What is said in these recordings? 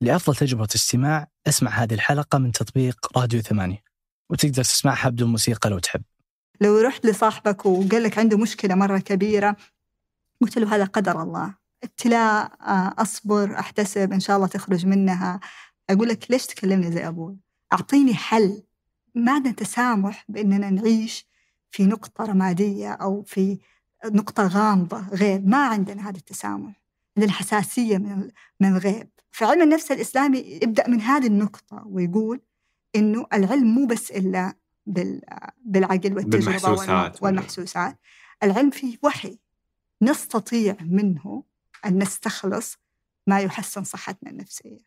لأفضل تجربة استماع أسمع هذه الحلقة من تطبيق راديو ثمانية وتقدر تسمعها بدون موسيقى لو تحب. لو رحت لصاحبك وقال لك عنده مشكلة مرة كبيرة قلت له هذا قدر الله. ابتلاء آه، أصبر أحتسب إن شاء الله تخرج منها. أقول لك ليش تكلمني زي أبوي؟ أعطيني حل. ما عندنا تسامح بأننا نعيش في نقطة رمادية أو في نقطة غامضة غيب ما عندنا هذا التسامح. عندنا حساسية من الغيب في علم النفس الإسلامي يبدأ من هذه النقطة ويقول إنه العلم مو بس إلا بالعقل والتجربة بالمحسوسات. والمحسوسات. العلم فيه وحي نستطيع منه أن نستخلص ما يحسن صحتنا النفسية.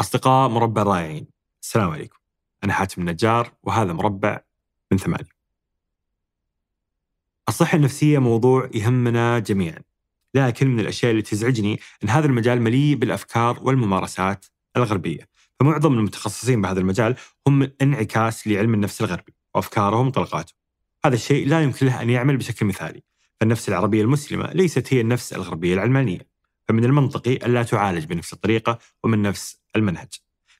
أصدقاء مربع رائعين. السلام عليكم. أنا حاتم النجار وهذا مربع من ثمانية. الصحة النفسية موضوع يهمنا جميعا. لكن من الأشياء اللي تزعجني أن هذا المجال مليء بالأفكار والممارسات الغربية. فمعظم المتخصصين بهذا المجال هم انعكاس لعلم النفس الغربي وأفكارهم وطلقاتهم هذا الشيء لا يمكن له أن يعمل بشكل مثالي. فالنفس العربية المسلمة ليست هي النفس الغربية العلمانية. فمن المنطقي ألا تعالج بنفس الطريقة ومن نفس المنهج.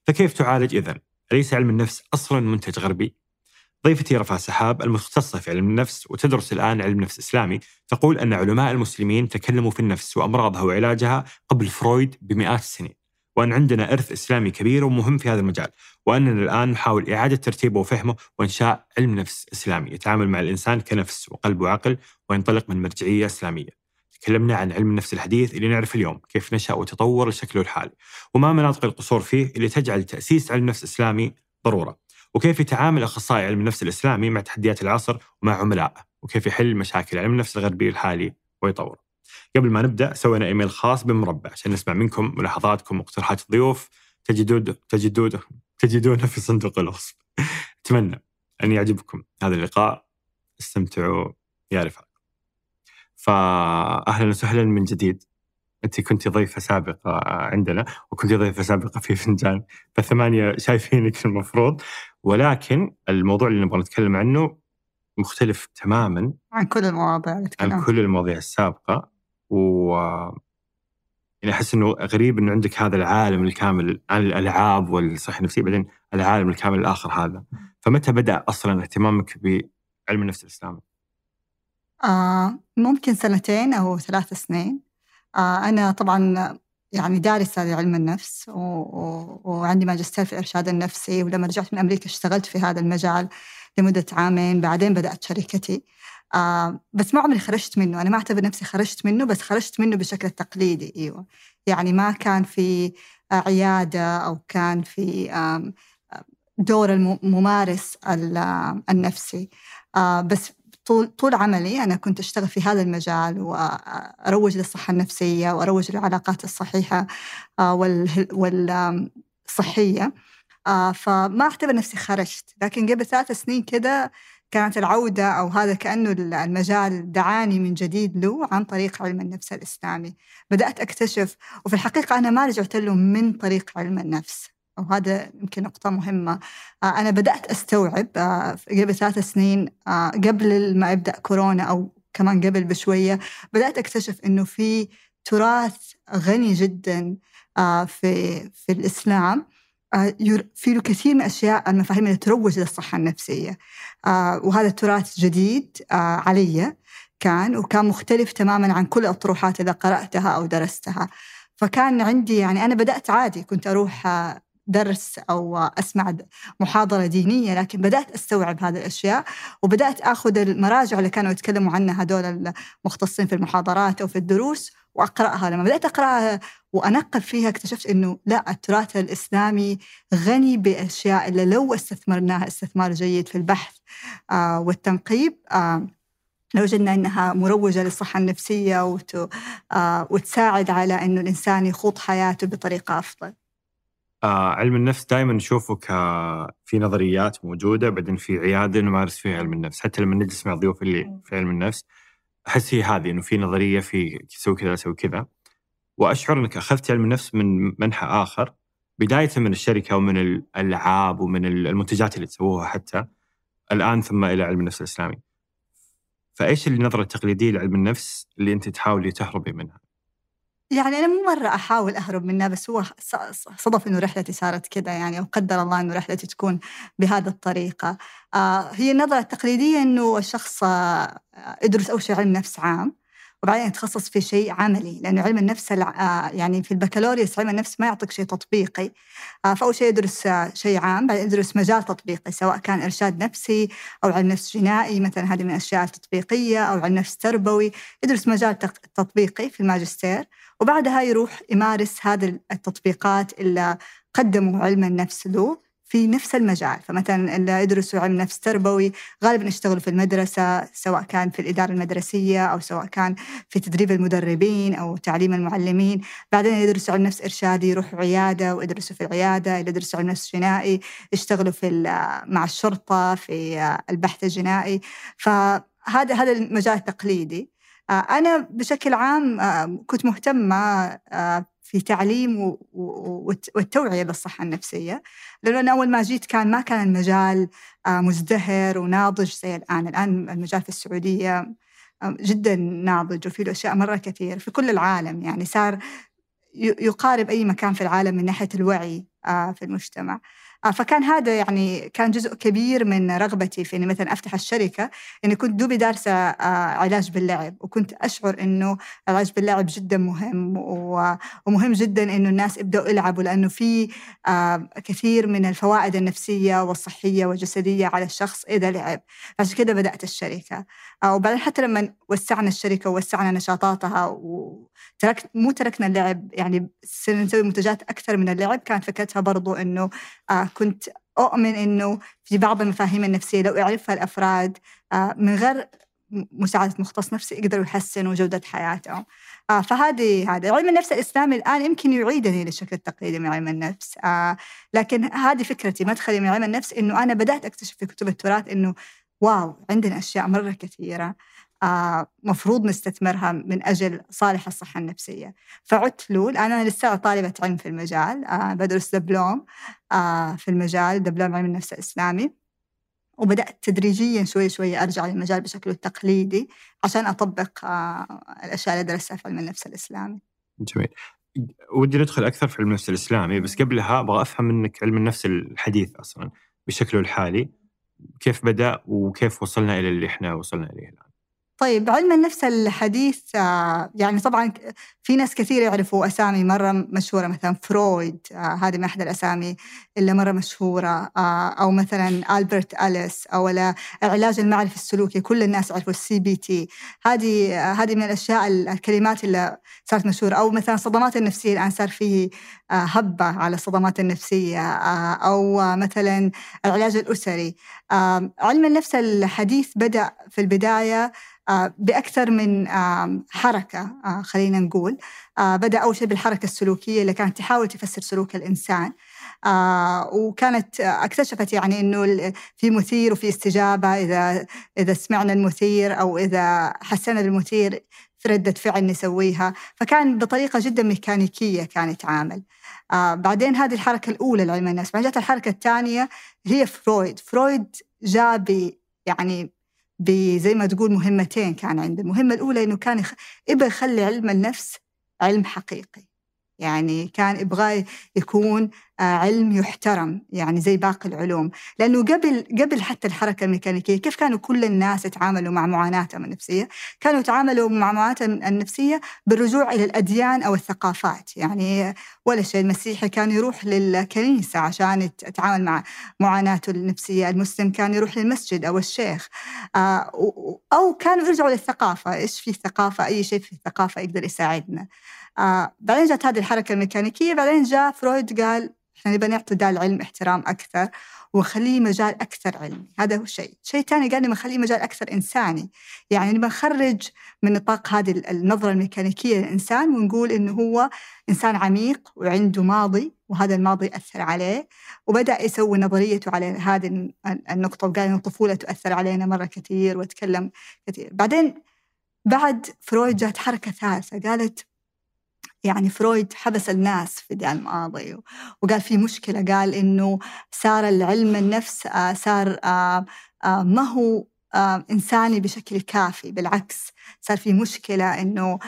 فكيف تعالج إذن؟ أليس علم النفس أصلا منتج غربي؟ ضيفتي رفع سحاب المختصة في علم النفس وتدرس الآن علم نفس إسلامي. تقول أن علماء المسلمين تكلموا في النفس وأمراضها وعلاجها قبل فرويد بمئات السنين وأن عندنا إرث إسلامي كبير ومهم في هذا المجال وأننا الآن نحاول إعادة ترتيبه وفهمه وإنشاء علم نفس إسلامي يتعامل مع الإنسان كنفس وقلب وعقل وينطلق من مرجعية إسلامية. تكلمنا عن علم النفس الحديث اللي نعرف اليوم كيف نشأ وتطور لشكله الحالي وما مناطق القصور فيه اللي تجعل تأسيس علم نفس إسلامي ضرورة. وكيف يتعامل أخصائي علم النفس الإسلامي مع تحديات العصر ومع عملائه وكيف يحل مشاكل علم النفس الغربي الحالي ويطوره قبل ما نبدأ سوينا إيميل خاص بمربع عشان نسمع منكم ملاحظاتكم واقتراحات الضيوف. تجدون تجدون تجدونه في صندوق الوصف. أتمنى أن يعجبكم هذا اللقاء. استمتعوا يا رفاق. فأهلا وسهلا من جديد. أنت كنت ضيفة سابقة عندنا وكنت ضيفة سابقة في فنجان فثمانية شايفينك المفروض. ولكن الموضوع اللي نبغى نتكلم عنه مختلف تماما عن كل المواضيع عن كل المواضيع السابقة و يعني أحس إنه غريب إنه عندك هذا العالم الكامل عن الألعاب والصحة النفسية بعدين العالم الكامل الآخر هذا. فمتى بدأ أصلا اهتمامك بعلم النفس الإسلامي؟ آه ممكن سنتين أو ثلاث سنين. آه أنا طبعا يعني دارسة لعلم النفس و... و... وعندي ماجستير في الإرشاد النفسي ولما رجعت من أمريكا اشتغلت في هذا المجال لمدة عامين بعدين بدأت شركتي. آه بس ما عمري خرجت منه. أنا ما أعتبر نفسي خرجت منه بس خرجت منه بشكل تقليدي أيوة. يعني ما كان في عيادة أو كان في دور الممارس النفسي. آه بس طول طول عملي أنا كنت أشتغل في هذا المجال وأروج للصحة النفسية وأروج للعلاقات الصحيحة آه، والصحيه آه، فما أعتبر نفسي خرجت. لكن قبل ثلاث سنين كده كانت العودة أو هذا كأنه المجال دعاني من جديد له عن طريق علم النفس الإسلامي. بدأت أكتشف وفي الحقيقة أنا ما رجعت له من طريق علم النفس. وهذا يمكن نقطة مهمة. آه، أنا بدأت أستوعب قبل ثلاث سنين قبل ما يبدأ كورونا أو كمان قبل بشوية بدأت أكتشف إنه في تراث غني جدا في في الإسلام. آه، في له كثير من أشياء المفاهيم اللي تروج للصحة النفسية. آه، وهذا التراث جديد آه، علي كان وكان مختلف تماما عن كل الأطروحات اللي قرأتها أو درستها. فكان عندي يعني أنا بدأت عادي كنت أروح درس أو أسمع محاضرة دينية لكن بدأت أستوعب هذه الأشياء وبدأت أخذ المراجع اللي كانوا يتكلموا عنها هذول المختصين في المحاضرات أو في الدروس وأقرأها. لما بدأت أقرأها وأنقب فيها اكتشفت أنه لا التراث الإسلامي غني بأشياء اللي لو استثمرناها استثمار جيد في البحث آه والتنقيب آه لوجدنا أنها مروجة للصحة النفسية آه وتساعد على أنه الإنسان يخوض حياته بطريقة أفضل. آه علم النفس دائما نشوفه ك في نظريات موجودة بعدين في عيادة نمارس فيها علم النفس حتى لما نجلس مع الضيوف اللي في علم النفس أحس هي هذه إنه في نظرية في سوي كذا سوي كذا وأشعر إنك أخذت علم النفس من منحى آخر بداية من الشركة ومن الألعاب ومن المنتجات اللي تسووها حتى الآن ثم إلى علم النفس الإسلامي. فإيش النظرة التقليدية لعلم النفس اللي أنت تحاولي تهربي منها؟ يعني أنا مو مرة أحاول أهرب منها بس هو صدف إنه رحلتي صارت كذا يعني وقدر الله إنه رحلتي تكون بهذه الطريقة. آه هي النظرة التقليدية إنه الشخص آه يدرس أول شيء علم نفس عام وبعدين يتخصص في شيء عملي لأنه علم النفس آه يعني في البكالوريوس علم النفس ما يعطيك شيء تطبيقي. آه فأول شيء يدرس آه شيء عام بعدين يدرس مجال تطبيقي سواء كان إرشاد نفسي أو علم نفس جنائي مثلا هذه من الأشياء التطبيقية أو علم نفس تربوي. يدرس مجال تطبيقي في الماجستير. وبعدها يروح يمارس هذه التطبيقات اللي قدموا علم النفس له في نفس المجال. فمثلا اللي يدرسوا علم نفس تربوي غالبا يشتغلوا في المدرسة سواء كان في الإدارة المدرسية أو سواء كان في تدريب المدربين أو تعليم المعلمين. بعدين يدرسوا علم نفس إرشادي يروحوا عيادة ويدرسوا في العيادة اللي يدرسوا علم نفس جنائي يشتغلوا في مع الشرطة في البحث الجنائي. فهذا هذا المجال التقليدي. أنا بشكل عام آه، كنت مهتمة آه، في تعليم والتوعية بالصحة النفسية لأنه أنا أول ما جيت كان ما كان المجال مزدهر وناضج زي الآن. الآن المجال في السعودية جدا ناضج وفي له أشياء مرة كثير في كل العالم. يعني صار يقارب أي مكان في العالم من ناحية الوعي في المجتمع. آه، فكان هذا يعني كان جزء كبير من رغبتي في إني مثلا أفتح الشركة إني كنت دوبي دارسة آه، علاج باللعب وكنت أشعر إنه العلاج باللعب جدا مهم ومهم جدا إنه الناس يبدأوا يلعبوا لأنه في آه، كثير من الفوائد النفسية والصحية والجسدية على الشخص إذا لعب. عشان كذا بدأت الشركة. وبعدين حتى لما وسعنا الشركة ووسعنا نشاطاتها وتركت مو تركنا اللعب يعني صرنا نسوي منتجات أكثر من اللعب كانت فكرتها برضو إنه كنت أؤمن إنه في بعض المفاهيم النفسية لو يعرفها الأفراد آه، من غير مساعدة مختص نفسي يقدروا يحسنوا جودة حياتهم. آه فهذه هذا علم النفس الإسلامي الآن يمكن يعيدني للشكل التقليدي من علم النفس آه لكن هذه فكرتي. مدخلي من علم النفس إنه أنا بدأت أكتشف في كتب التراث إنه واو عندنا أشياء مرة كثيرة. آه مفروض نستثمرها من أجل صالح الصحة النفسية. فعدت الآن أنا لسه طالبة علم في المجال آه بدرس دبلوم آه في المجال دبلوم علم النفس الإسلامي. وبدأت تدريجيا شوي شوي أرجع للمجال بشكله التقليدي عشان أطبق آه الأشياء اللي درستها في علم النفس الإسلامي. جميل. ودي ندخل أكثر في علم النفس الإسلامي بس قبلها أبغى أفهم منك علم النفس الحديث أصلا بشكله الحالي. كيف بدأ وكيف وصلنا إلى اللي إحنا وصلنا إليه الآن؟ طيب علم النفس الحديث آه، يعني طبعا في ناس كثير يعرفوا أسامي مرة مشهورة مثلا فرويد آه، هذه من أحد الأسامي اللي مرة مشهورة آه، أو مثلا ألبرت إليس أو العلاج المعرفي السلوكي كل الناس يعرفوا ال CBT هذه هذه من الأشياء الكلمات اللي صارت مشهورة. أو مثلا الصدمات النفسية الآن صار فيه هبة على الصدمات النفسية أو مثلا العلاج الأسري. علم النفس الحديث بدأ في البداية آه، بأكثر من حركة آه، خلينا نقول. آه، بدأ أول شيء بالحركة السلوكية اللي كانت تحاول تفسر سلوك الإنسان. وكانت اكتشفت يعني إنه في مثير وفي استجابة. إذا إذا سمعنا المثير أو إذا حسينا بالمثير في ردة فعل نسويها. فكان بطريقة جدا ميكانيكية كان يتعامل. آه بعدين هذه الحركة الأولى لعلم النفس. بعدين جت الحركة الثانية هي فرويد. فرويد جاء يعني زي ما تقول مهمتين كان عنده المهمة الأولى إنه كان. يبغى يخلي علم النفس علم حقيقي يعني كان يبغى يكون آه، علم يحترم يعني زي باقي العلوم. لأنه قبل قبل حتى الحركة الميكانيكية كيف كانوا كل الناس يتعاملوا مع معاناتهم النفسية؟ كانوا يتعاملوا مع معاناتهم النفسية بالرجوع إلى الأديان أو الثقافات. يعني ولا شيء المسيحي كان يروح للكنيسة عشان يتعامل مع معاناته النفسية المسلم كان يروح للمسجد أو الشيخ. آه، أو كانوا يرجعوا للثقافة إيش في ثقافة أي شيء في الثقافة يقدر يساعدنا. آه بعدين جت هذه الحركة الميكانيكية بعدين جاء فرويد قال إحنا نبغى نعطي ده العلم احترام أكثر ونخليه مجال أكثر علمي. هذا هو شيء. شيء ثاني قال نبغى نخليه مجال أكثر إنساني. يعني نبغى نخرج من نطاق هذه النظرة الميكانيكية للإنسان ونقول إنه هو إنسان عميق وعنده ماضي وهذا الماضي أثر عليه وبدأ يسوي نظريته على هذه النقطة وقال إن الطفولة تؤثر علينا مرة كثير وتكلم كثير. بعدين بعد فرويد جات حركة ثالثة قالت يعني فرويد حبس الناس في ذا الماضي وقال في مشكلة قال إنه صار العلم النفس آه، صار آه، آه، ما هو إنساني بشكل كافي بالعكس صار في مشكلة إنه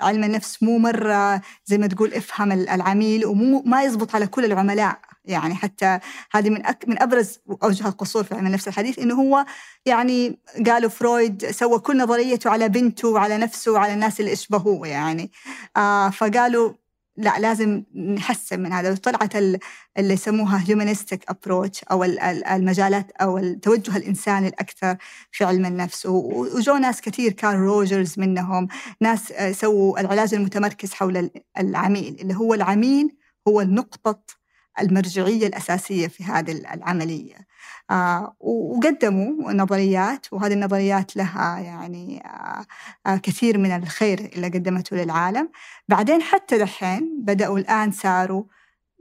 علم النفس مو مرة زي ما تقول افهم العميل ومو ما يزبط على كل العملاء. يعني حتى هذه من أك من أبرز أوجه القصور في علم النفس الحديث إنه هو يعني قالوا فرويد سوى كل نظريته على بنته وعلى نفسه وعلى الناس اللي أشبهوه يعني. آه فقالوا لا لازم نحسن من هذا. وطلعت اللي يسموها humanistic approach أو المجالات أو التوجه الإنساني الأكثر في علم النفس. وجو ناس كثير كارل روجرز منهم ناس سووا العلاج المتمركز حول العميل اللي هو العميل هو النقطة المرجعية الأساسية في هذه العملية. آه وقدموا نظريات وهذه النظريات لها يعني آه آه كثير من الخير اللي قدمته للعالم. بعدين حتى دحين بدأوا الآن صاروا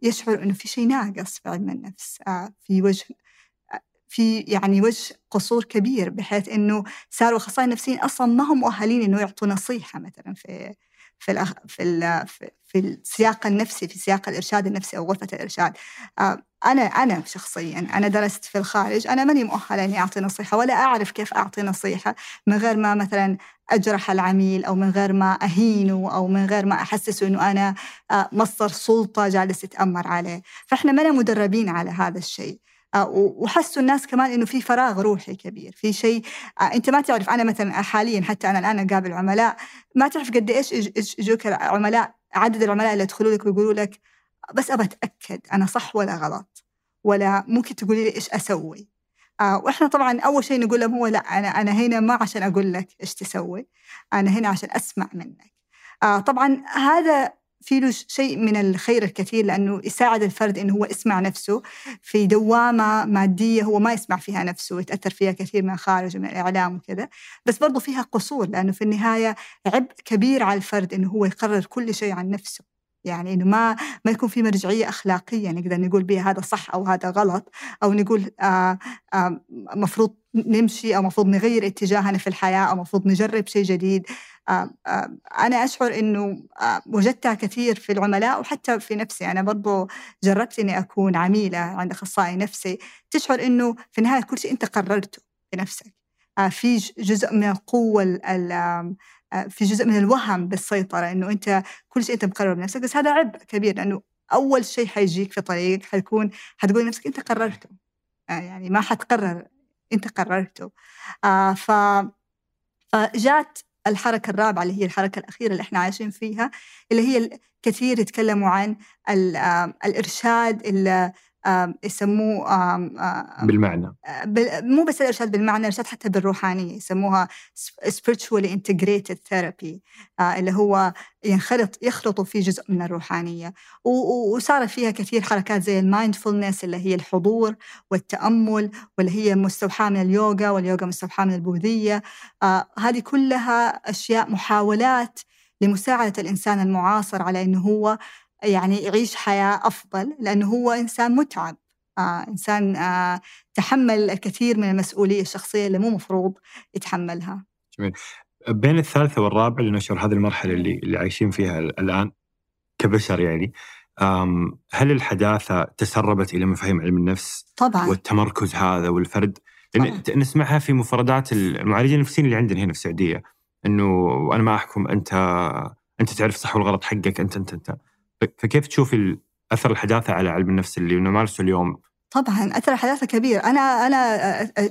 يشعروا إنه في شيء ناقص في علم النفس. في وجه في يعني وجه قصور كبير بحيث إنه صاروا اخصائيين نفسيين أصلا ما هم مؤهلين إنه يعطوا نصيحة مثلا في في الأخ... في ال... في السياق النفسي في سياق الإرشاد النفسي أو غرفة الإرشاد. آه، أنا أنا شخصيا أنا درست في الخارج أنا ماني مؤهلة إني أعطي نصيحة ولا أعرف كيف أعطي نصيحة من غير ما مثلا أجرح العميل أو من غير ما أهينه أو من غير ما احسسه إنه أنا آه، مصدر سلطة جالس يتأمر عليه. فإحنا ما مدربين على هذا الشيء. وحسوا الناس كمان إنه في فراغ روحي كبير في شيء آه، أنت ما تعرف أنا مثلا حاليا حتى أنا الآن أقابل عملاء ما تعرف قد إيش يجوك عملاء عدد العملاء اللي يدخلوا لك ويقولوا لك بس أبى أتأكد أنا صح ولا غلط ولا ممكن تقولي لي إيش أسوي. آه وإحنا طبعا أول شيء نقول لهم هو لا أنا أنا هنا ما عشان أقول لك إيش تسوي أنا هنا عشان أسمع منك. آه طبعا هذا في له شيء من الخير الكثير لأنه يساعد الفرد إنه هو يسمع نفسه في دوامة مادية هو ما يسمع فيها نفسه ويتأثر فيها كثير من خارج من الإعلام وكذا. بس برضو فيها قصور لأنه في النهاية عبء كبير على الفرد إنه هو يقرر كل شيء عن نفسه. يعني إنه ما ما يكون في مرجعية أخلاقية نقدر نقول بها هذا صح أو هذا غلط أو نقول آه آه مفروض نمشي أو مفروض نغير اتجاهنا في الحياة أو مفروض نجرب شيء جديد. أنا أشعر أنه آه، وجدتها كثير في العملاء وحتى في نفسي. أنا برضو جربت أني أكون عميلة عند أخصائي نفسي. تشعر أنه في النهاية كل شيء أنت قررته بنفسك. في جزء من القوة في جزء من الوهم بالسيطرة أنه أنت كل شيء أنت مقرر بنفسك. بس هذا عبء كبير لأنه أول شيء حيجيك في طريقك حيكون حتقول لنفسك أنت قررته. يعني ما حتقرر أنت قررته. ف فجات الحركة الرابعة اللي هي الحركة الأخيرة اللي إحنا عايشين فيها اللي هي كثير يتكلموا عن الإرشاد يسموه بالمعنى. مو بس الإرشاد بالمعنى الإرشاد حتى بالروحانية يسموها spiritually integrated therapy اللي هو ينخرط يخلطوا فيه جزء من الروحانية. وصار فيها كثير حركات زي المايندفولنس اللي هي الحضور والتأمل واللي هي مستوحاة من اليوغا واليوغا مستوحاة من البوذية. هذه كلها أشياء محاولات لمساعدة الإنسان المعاصر على إنه هو يعني يعيش حياة أفضل لأنه هو إنسان متعب آه إنسان آه تحمل الكثير من المسؤولية الشخصية اللي مو مفروض يتحملها. جميل. بين الثالثة والرابعة لنشر هذه المرحلة اللي, اللي عايشين فيها الآن كبشر يعني هل الحداثة تسربت إلى مفاهيم علم النفس؟ طبعا. والتمركز هذا والفرد؟ طبعا. نسمعها في مفردات المعالجين النفسيين اللي عندنا هنا في السعودية إنه أنا ما أحكم أنت أنت تعرف صح والغلط حقك أنت أنت أنت. فكيف تشوفي أثر الحداثة على علم النفس اللي نمارسه اليوم؟ طبعا أثر الحداثة كبير، أنا أنا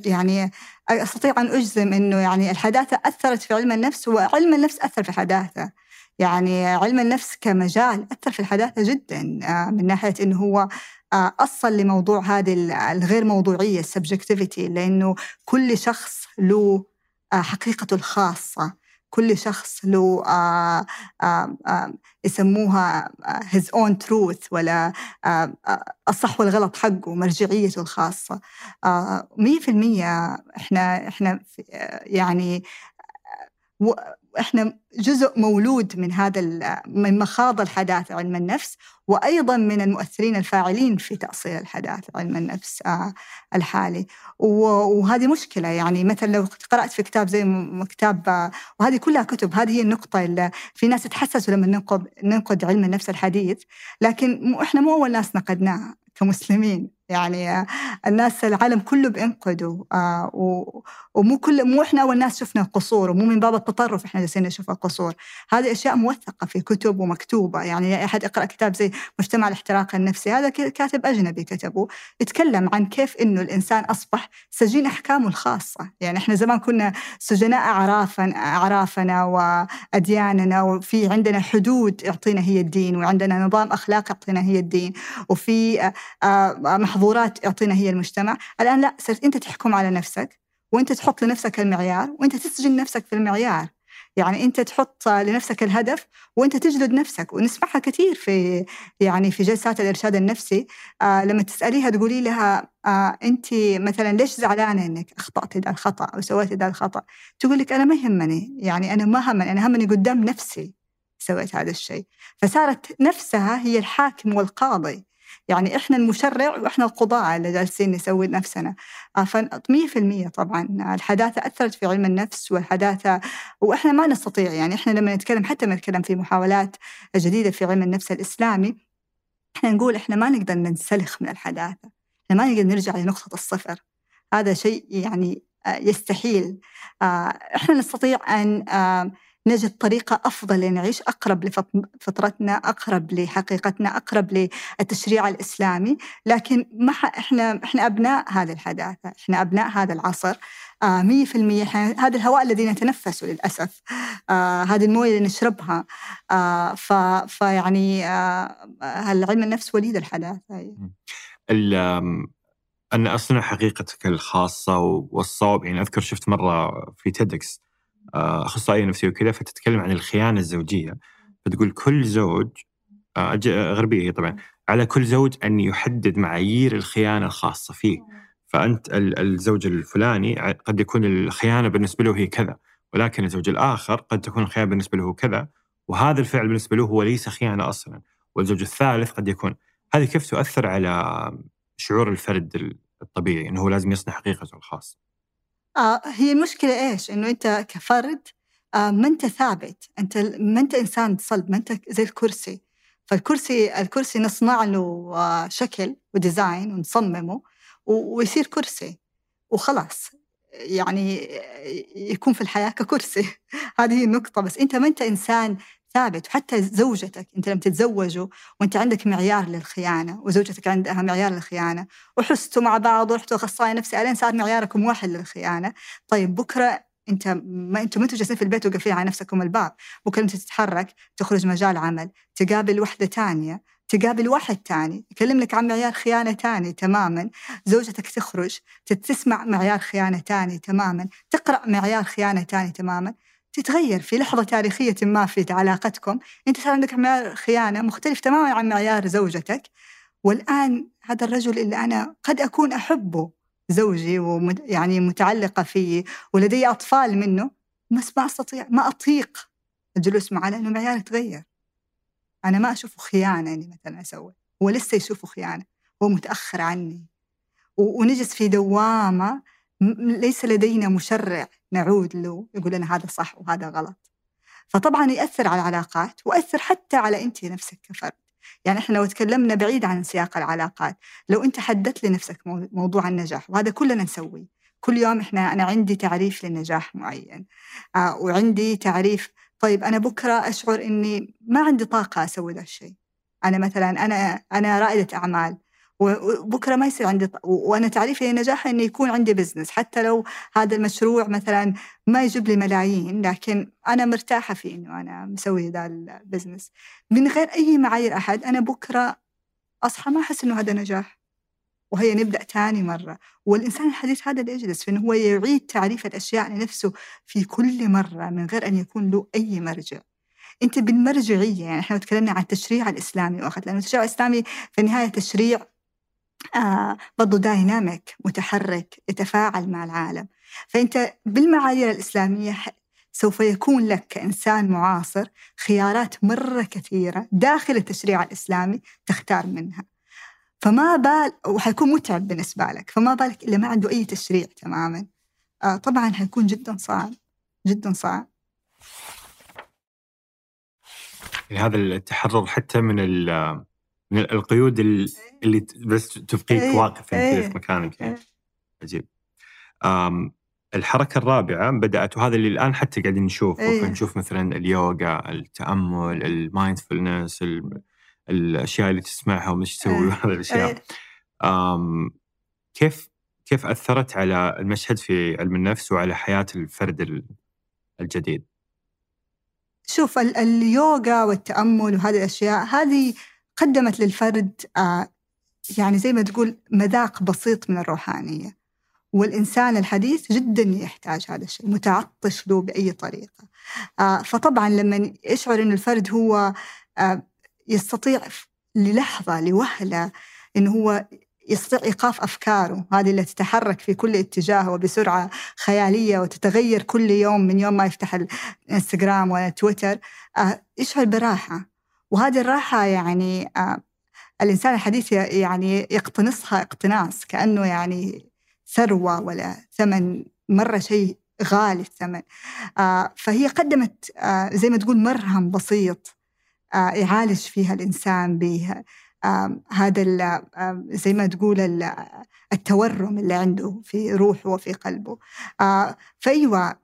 يعني أستطيع أن أجزم إنه يعني الحداثة أثرت في علم النفس وعلم النفس أثر في الحداثه. يعني علم النفس كمجال أثر في الحداثة جدا من ناحية إنه هو أصل لموضوع هذه الغير موضوعية السبجكتيفيتي لأنه كل شخص له حقيقته الخاصة كل شخص له آه آه آه يسموها his own truth ولا الصح والغلط حقه مرجعيته الخاصة. مية في المية إحنا إحنا يعني إحنا جزء مولود من هذا من مخاض الحداثة علم النفس وأيضا من المؤثرين الفاعلين في تأصيل الحداثة علم النفس آه، الحالي. وهذه مشكلة يعني مثلا لو قرأت في كتاب زي كتاب آه، وهذه كلها كتب هذه هي النقطة اللي في ناس تحسسوا لما ننقد ننقد علم النفس الحديث لكن إحنا مو أول ناس نقدناه كمسلمين. يعني الناس العالم كله بينقدوا آه ومو كل مو إحنا اول ناس شفنا القصور ومو من باب التطرف إحنا جالسين نشوف القصور. هذه أشياء موثقة في كتب ومكتوبة يعني أحد يقرا كتاب زي مجتمع الاحتراق النفسي هذا كاتب أجنبي كتبه يتكلم عن كيف إنه الإنسان أصبح سجين أحكامه الخاصة. يعني إحنا زمان كنا سجناء اعرافا أعرافنا وأدياننا وفي عندنا حدود يعطينا هي الدين وعندنا نظام اخلاقي يعطينا هي الدين وفي آه، آه، محظورات يعطينا هي المجتمع. الآن لا صرت أنت تحكم على نفسك وأنت تحط لنفسك المعيار وأنت تسجن نفسك في المعيار. يعني أنت تحط لنفسك الهدف وأنت تجلد نفسك. ونسمعها كثير في يعني في جلسات الإرشاد النفسي. آه لما تسأليها تقولي لها آه أنت مثلا ليش زعلانة إنك أخطأت ذا الخطأ أو سويتي ذا الخطأ؟ تقول لك أنا ما يهمني. يعني أنا ما همني أنا همني قدام نفسي سويت هذا الشيء. فصارت نفسها هي الحاكم والقاضي. يعني إحنا المشرع وإحنا القضاة اللي جالسين نسوي نفسنا. آه، ف 100% طبعا. الحداثة أثرت في علم النفس والحداثة وإحنا ما نستطيع يعني إحنا لما نتكلم حتى ما نتكلم في محاولات جديدة في علم النفس الإسلامي إحنا نقول إحنا ما نقدر ننسلخ من الحداثة. إحنا ما نقدر نرجع لنقطة الصفر. هذا شيء يعني آه، يستحيل. آه، إحنا نستطيع أن نجد طريقة أفضل لنعيش أقرب لفطرتنا أقرب لحقيقتنا أقرب للتشريع الإسلامي. لكن ما إحنا إحنا أبناء هذه الحداثة إحنا أبناء هذا العصر. آه، مية في المية هذا الهواء الذي نتنفسه للأسف. آه هذه الموية اللي نشربها. آه فيعني آه علم النفس وليد الحداثة. أن أصنع حقيقتك الخاصة والصواب يعني أذكر شفت مرة في تيدكس أخصائية نفسية وكذا فتتكلم عن الخيانة الزوجية. فتقول كل زوج آه، غربية هي طبعا على كل زوج أن يحدد معايير الخيانة الخاصة فيه. فأنت الزوج الفلاني قد يكون الخيانة بالنسبة له هي كذا ولكن الزوج الآخر قد تكون الخيانة بالنسبة له كذا وهذا الفعل بالنسبة له هو ليس خيانة أصلا. والزوج الثالث قد يكون. هذه كيف تؤثر على شعور الفرد الطبيعي إنه هو لازم يصنع حقيقته الخاصة؟ آه هي المشكلة إيش؟ إنه أنت كفرد آه ما أنت ثابت، أنت ما أنت إنسان صلب، ما أنت زي الكرسي، فالكرسي الكرسي نصنع له آه شكل وديزاين ونصممه ويصير كرسي. وخلاص. يعني يكون في الحياة ككرسي. هذه النقطة. بس أنت ما أنت إنسان ثابت وحتى زوجتك أنت لما تتزوجوا وأنت عندك معيار للخيانة وزوجتك عندها معيار للخيانة وحستوا مع بعض ورحتوا اخصائي نفسي ألين صار معياركم واحد للخيانة. طيب بكرة أنت ما أنتم ما أنتم جالسين في البيت وقافلين على نفسكم الباب. بكرة أنت تتحرك تخرج مجال عمل تقابل وحدة ثانية تقابل واحد تاني يكلم لك عن معيار خيانة تاني تماما. زوجتك تخرج تسمع معيار خيانة تاني تماما تقرأ معيار خيانة تاني تماما. تتغير في لحظة تاريخية ما في علاقتكم. أنت صار عندك معيار خيانة مختلف تماما عن معيار زوجتك. والآن هذا الرجل اللي أنا قد أكون أحبه زوجي ويعني متعلقة فيه ولدي أطفال منه بس ما أستطيع ما أطيق الجلوس معه لأنه معياري تغير. أنا ما أشوفه خيانة إني مثلا أسوي هو لسه يشوفه خيانة هو متأخر عني. ونجلس في دوامة ليس لدينا مشرع نعود له يقول لنا هذا صح وهذا غلط. فطبعا يأثر على العلاقات وأثر حتى على أنت نفسك كفرد. يعني إحنا لو تكلمنا بعيد عن سياق العلاقات لو أنت حددت لنفسك موضوع النجاح وهذا كلنا نسويه كل يوم إحنا أنا عندي تعريف للنجاح معين. آه وعندي تعريف طيب أنا بكرة أشعر إني ما عندي طاقة أسوي ذا الشيء. أنا مثلا أنا أنا رائدة أعمال. وبكرة ما يصير عندي وأنا تعريفي للنجاح إنه يكون عندي business حتى لو هذا المشروع مثلا ما يجيب لي ملايين لكن أنا مرتاحة في إنه أنا مسوي ذا ال business من غير أي معايير أحد أنا بكرة أصحى ما أحس إنه هذا نجاح. وهي نبدأ ثاني مرة. والإنسان الحديث هذا اللي يجلس في إنه هو يعيد تعريف الأشياء لنفسه في كل مرة من غير أن يكون له أي مرجع. أنت بالمرجعية يعني إحنا تكلمنا عن التشريع الإسلامي واخذ لأنه التشريع الإسلامي في النهاية تشريع آه برضو دايناميك متحرك يتفاعل مع العالم. فأنت بالمعايير الإسلامية سوف يكون لك كإنسان معاصر خيارات مرة كثيرة داخل التشريع الإسلامي تختار منها. فما بال وحيكون متعب بالنسبة لك فما بالك إلا ما عنده أي تشريع تماما. آه طبعا حيكون جدا صعب جدا صعب. يعني هذا التحرر حتى من من القيود ال- اللي بس تبقيك إيه. واقف إيه. في مكانك يعني. إيه. عجيب أم الحركة الرابعة بدأت وهذا اللي الآن حتى قاعدين نشوفه إيه. فنشوف مثلا اليوغا التأمل المايندفولنس الأشياء اللي تسمعها ومش تسوي إيه. هذه الأشياء إيه. أم كيف كيف أثرت على المشهد في علم النفس وعلى حياة الفرد ال- الجديد؟ شوف ال- اليوغا والتأمل وهذه الأشياء هذه قدمت للفرد آه، يعني زي ما تقول مذاق بسيط من الروحانية والإنسان الحديث جدا يحتاج هذا الشيء متعطش له بأي طريقة. آه، فطبعا لما يشعر أن الفرد هو آه، يستطيع للحظة لوهلة أنه هو يستطيع إيقاف أفكاره هذه اللي تتحرك في كل اتجاه وبسرعة خيالية وتتغير كل يوم من يوم ما يفتح الإنستغرام ولا تويتر آه، يشعر براحة. وهذه الراحة يعني آه، الإنسان الحديث يعني يقتنصها اقتناص كأنه يعني ثروة ولا ثمن مرة شيء غالي الثمن. آه، فهي قدمت آه، زي ما تقول مرهم بسيط يعالج فيها الإنسان به هذا زي ما تقول ال- التورم اللي عنده في روحه وفي قلبه. فأيوة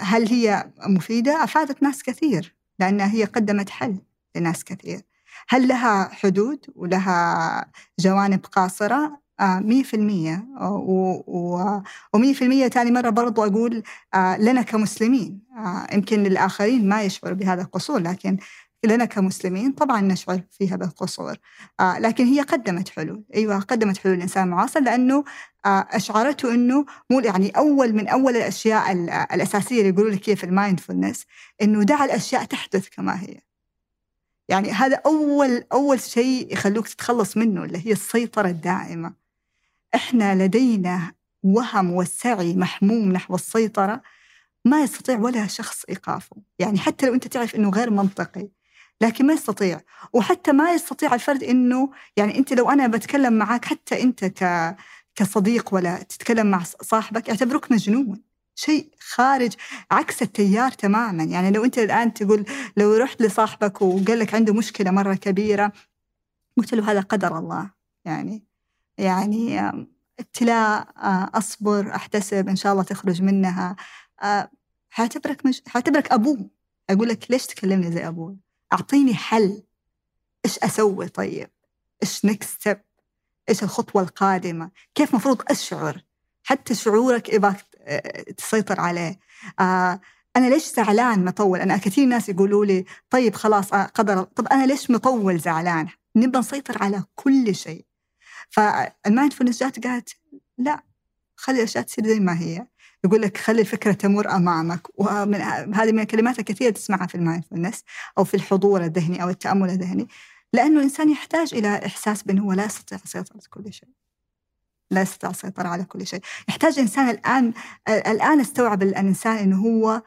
هل هي مفيدة؟ أفادت ناس كثير لأنها هي قدمت حل. لناس كثير. هل لها حدود ولها جوانب قاصرة؟ آه، مية في المية. ومية في المية تاني مرة برضو أقول آه، لنا كمسلمين. آه، يمكن للآخرين ما يشعروا بهذا القصور لكن لنا كمسلمين طبعا نشعر فيها بالقصور. آه، لكن هي قدمت حلول. أيوة قدمت حلول الإنسان المعاصر لأنه آه، أشعرته أنه مو يعني أول من أول الأشياء ال- الأساسية اللي يقولوا لك هي في المايندفولنس أنه دع الأشياء تحدث كما هي. يعني هذا أول أول شيء يخلوك تتخلص منه اللي هي السيطرة الدائمة. إحنا لدينا وهم والسعي محموم نحو السيطرة ما يستطيع ولا شخص إيقافه. يعني حتى لو أنت تعرف أنه غير منطقي لكن ما يستطيع. وحتى ما يستطيع الفرد أنه يعني أنت لو أنا بتكلم معك حتى أنت ك كصديق ولا تتكلم مع صاحبك يعتبروك مجنون. شيء خارج عكس التيار تماما. يعني لو أنت الآن تقول لو رحت لصاحبك وقال لك عنده مشكلة مرة كبيرة قلت له هذا قدر الله. يعني يعني ابتلاء أصبر أحتسب إن شاء الله تخرج منها. حاعتبرك مش... حاعتبرك أبوه. أقول لك ليش تكلمني زي أبوه؟ أعطيني حل. إيش أسوي طيب؟ إيش next step إيش الخطوة القادمة؟ كيف مفروض أشعر؟ حتى شعورك آه، تسيطر عليه. آه، أنا ليش زعلان مطول؟ أنا كثير ناس يقولوا لي طيب خلاص آه، قدر طب أنا ليش مطول زعلان؟ نبغى نسيطر على كل شيء. فال mindfulness جات قالت لا خلي الأشياء تصير زي ما هي. يقول لك خلي الفكرة تمر أمامك. ومن هذه من الكلمات الكثيرة تسمعها في ال mindfulness أو في الحضور الذهني أو التأمل الذهني. لأنه الإنسان يحتاج إلى إحساس بأنه هو لا يستطيع سيطرة كل شيء. لا يستطيع السيطرة على كل شيء. يحتاج إنسان الآن الآن استوعب الإنسان أنه هو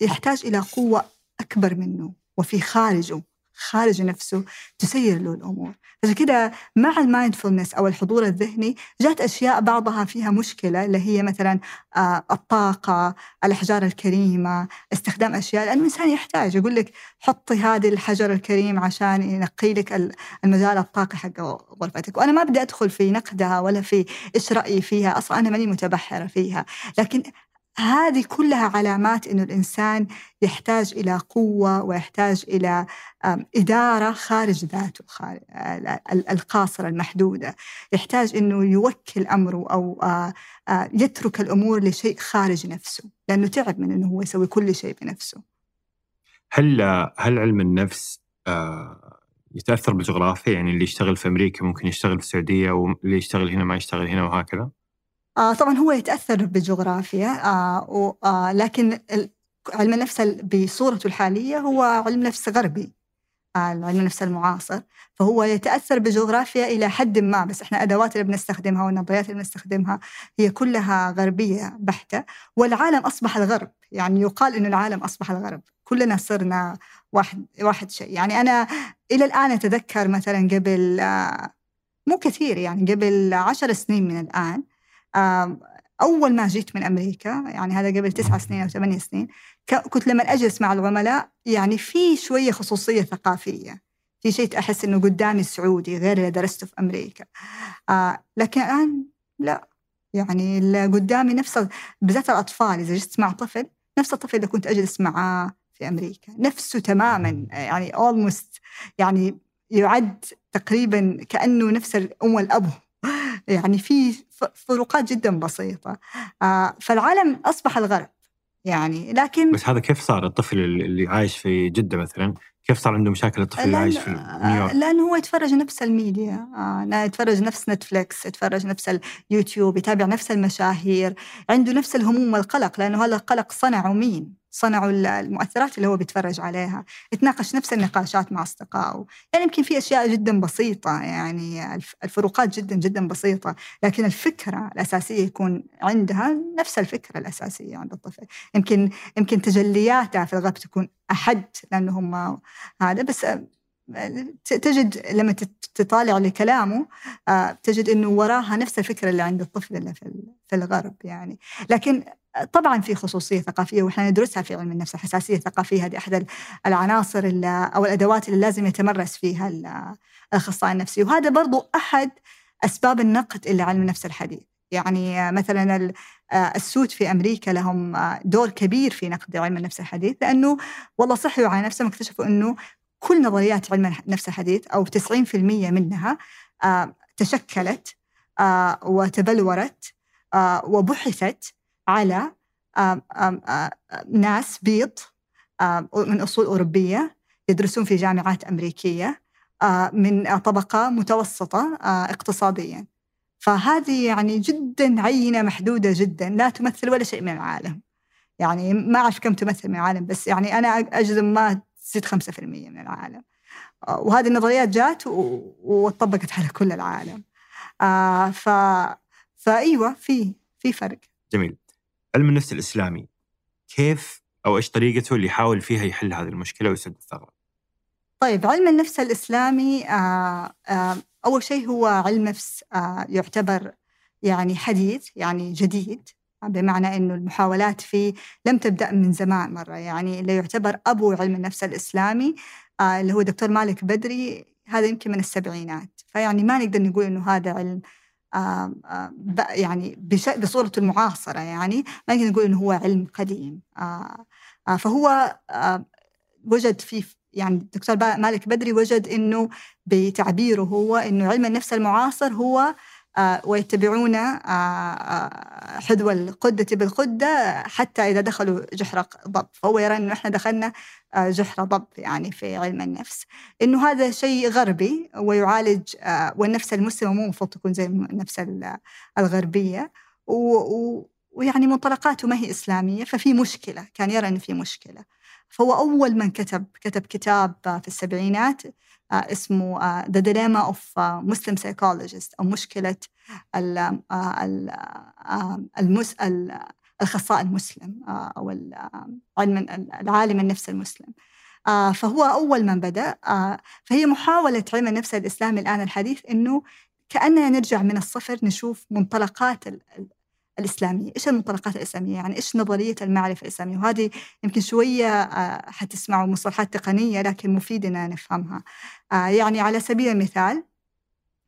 يحتاج إلى قوة أكبر منه وفي خارجه. خارج نفسه تسير له الأمور. عشان كده مع المايندفولنس أو الحضور الذهني جات أشياء بعضها فيها مشكلة اللي هي مثلا آه، الطاقة الأحجار الكريمة استخدام أشياء. لأنه الإنسان يحتاج يقول لك حطي هذه الحجر الكريم عشان ينقي لك ال- المجال الطاقي حق غرفتك. وأنا ما بدي أدخل في نقدها ولا في إيش رأيي فيها أصلا أنا ماني متبحرة فيها. لكن هذه كلها علامات إنه الإنسان يحتاج إلى قوة ويحتاج إلى إدارة خارج ذاته خارج ال- القاصرة المحدودة، يحتاج إنه يوكل أمره أو آه، آه، يترك الأمور لشيء خارج نفسه، لأنه تعب من إنه هو يسوي كل شيء بنفسه. هل هل علم النفس آه، يتأثر بالجغرافيا يعني اللي يشتغل في أمريكا ممكن يشتغل في السعودية واللي يشتغل هنا ما يشتغل هنا وهكذا؟ آه طبعا هو يتأثر بالجغرافيا آه آه لكن علم النفس ال- بصورته الحالية هو علم نفس غربي علم النفس المعاصر. فهو يتأثر بالجغرافيا إلى حد ما بس إحنا أدوات اللي بنستخدمها والنظريات اللي بنستخدمها هي كلها غربية بحتة. والعالم أصبح الغرب يعني يقال إنه العالم أصبح الغرب. كلنا صرنا واحد واحد شيء. يعني أنا إلى الآن أتذكر مثلا قبل مو كثير يعني قبل عشر سنين من الآن أول ما جيت من أمريكا يعني هذا قبل تسعة سنين أو ثمانية سنين كنت لما أجلس مع العملاء يعني في شوية خصوصية ثقافية في شيء أحس إنه قدامي سعودي غير اللي درسته في أمريكا. آه لكن الآن لا يعني اللي قدامي نفس بالذات الأطفال إذا جلست مع طفل نفس الطفل اللي كنت أجلس معاه في أمريكا نفسه تماما يعني almost يعني يعد تقريبا كأنه نفس الأم والأب يعني في فروقات جدا بسيطة آه فالعالم أصبح الغرب يعني لكن بس هذا كيف صار الطفل اللي عايش في جدة مثلا كيف صار عنده مشاكل الطفل اللي عايش في نيويورك؟ لأنه هو يتفرج نفس الميديا آه يتفرج نفس نتفليكس يتفرج نفس اليوتيوب يتابع نفس المشاهير عنده نفس الهموم والقلق لأنه هذا القلق صنعه مين؟ صنعوا المؤثرات اللي هو بيتفرج عليها يتناقش نفس النقاشات مع أصدقائه. يعني يمكن في أشياء جدا بسيطة يعني الفروقات جدا جدا بسيطة لكن الفكرة الأساسية يكون عندها نفس الفكرة الأساسية عند الطفل. يمكن يمكن تجلياتها في الغرب تكون أحد لأنه هم هذا بس تجد لما تطالع لكلامه آه، تجد إنه وراها نفس الفكرة اللي عند الطفل اللي في الغرب يعني. لكن طبعا في خصوصية ثقافية وإحنا ندرسها في علم النفس الحساسية الثقافية هذه أحد العناصر أو الأدوات اللي لازم يتمرس فيها الأخصائي النفسي. وهذا برضو أحد أسباب النقد اللي علم النفس الحديث. يعني مثلا السود في أمريكا لهم دور كبير في نقد علم النفس الحديث لأنه والله صحوا على نفسهم اكتشفوا إنه كل نظريات علم النفس الحديث أو 90% منها تشكلت وتبلورت وبحثت على ناس بيض من أصول أوروبية يدرسون في جامعات أمريكية من طبقة متوسطة اقتصاديا فهذه يعني جدا عينة محدودة جدا لا تمثل ولا شيء من العالم. يعني ما أعرف كم تمثل من العالم بس يعني أنا أجزم ما تزيد 5% من العالم. وهذه النظريات جات وطبقت على كل العالم. ف فأيوة في في فرق. جميل. علم النفس الإسلامي كيف أو إيش طريقته اللي يحاول فيها يحل هذه المشكلة ويسد الثغرة؟ طيب علم النفس الإسلامي آه آه أول شيء هو علم نفس آه يعتبر يعني حديث يعني جديد بمعنى إنه المحاولات فيه لم تبدأ من زمان مرة يعني اللي يعتبر أبو علم النفس الإسلامي اللي هو دكتور مالك بدري هذا يمكن من السبعينات فيعني ما نقدر نقول إنه هذا علم يعني بصورته المعاصرة يعني ما نقدر نقول إنه هو علم قديم. فهو وجد في يعني الدكتور مالك بدري وجد إنه بتعبيره هو إنه علم النفس المعاصر هو ويتبعون آه، آه، حذو القدة بالقدة حتى إذا دخلوا جحر ضب. فهو يرى أنه إحنا دخلنا جحر ضب يعني في علم النفس. إنه هذا شيء غربي ويعالج والنفس المسلمة مو المفروض تكون زي النفس الغربية. ويعني منطلقاته ما هي إسلامية ففي مشكلة كان يرى أنه في مشكلة. فهو أول من كتب كتب كتاب في السبعينات آه، اسمه آه، The Dilemma of آه، Muslim Psychologist أو مشكلة المس الأخصائي المسلم أو علم العالم النفس المسلم. فهو أول من بدأ فهي محاولة علم النفس الإسلامي الآن الحديث أنه كأننا نرجع من الصفر نشوف منطلقات الإسلامية. إيش المنطلقات الإسلامية؟ يعني إيش نظرية المعرفة الإسلامية؟ وهذه يمكن شوية حتسمعوا مصطلحات تقنية لكن مفيد أن نفهمها. آه، يعني على سبيل المثال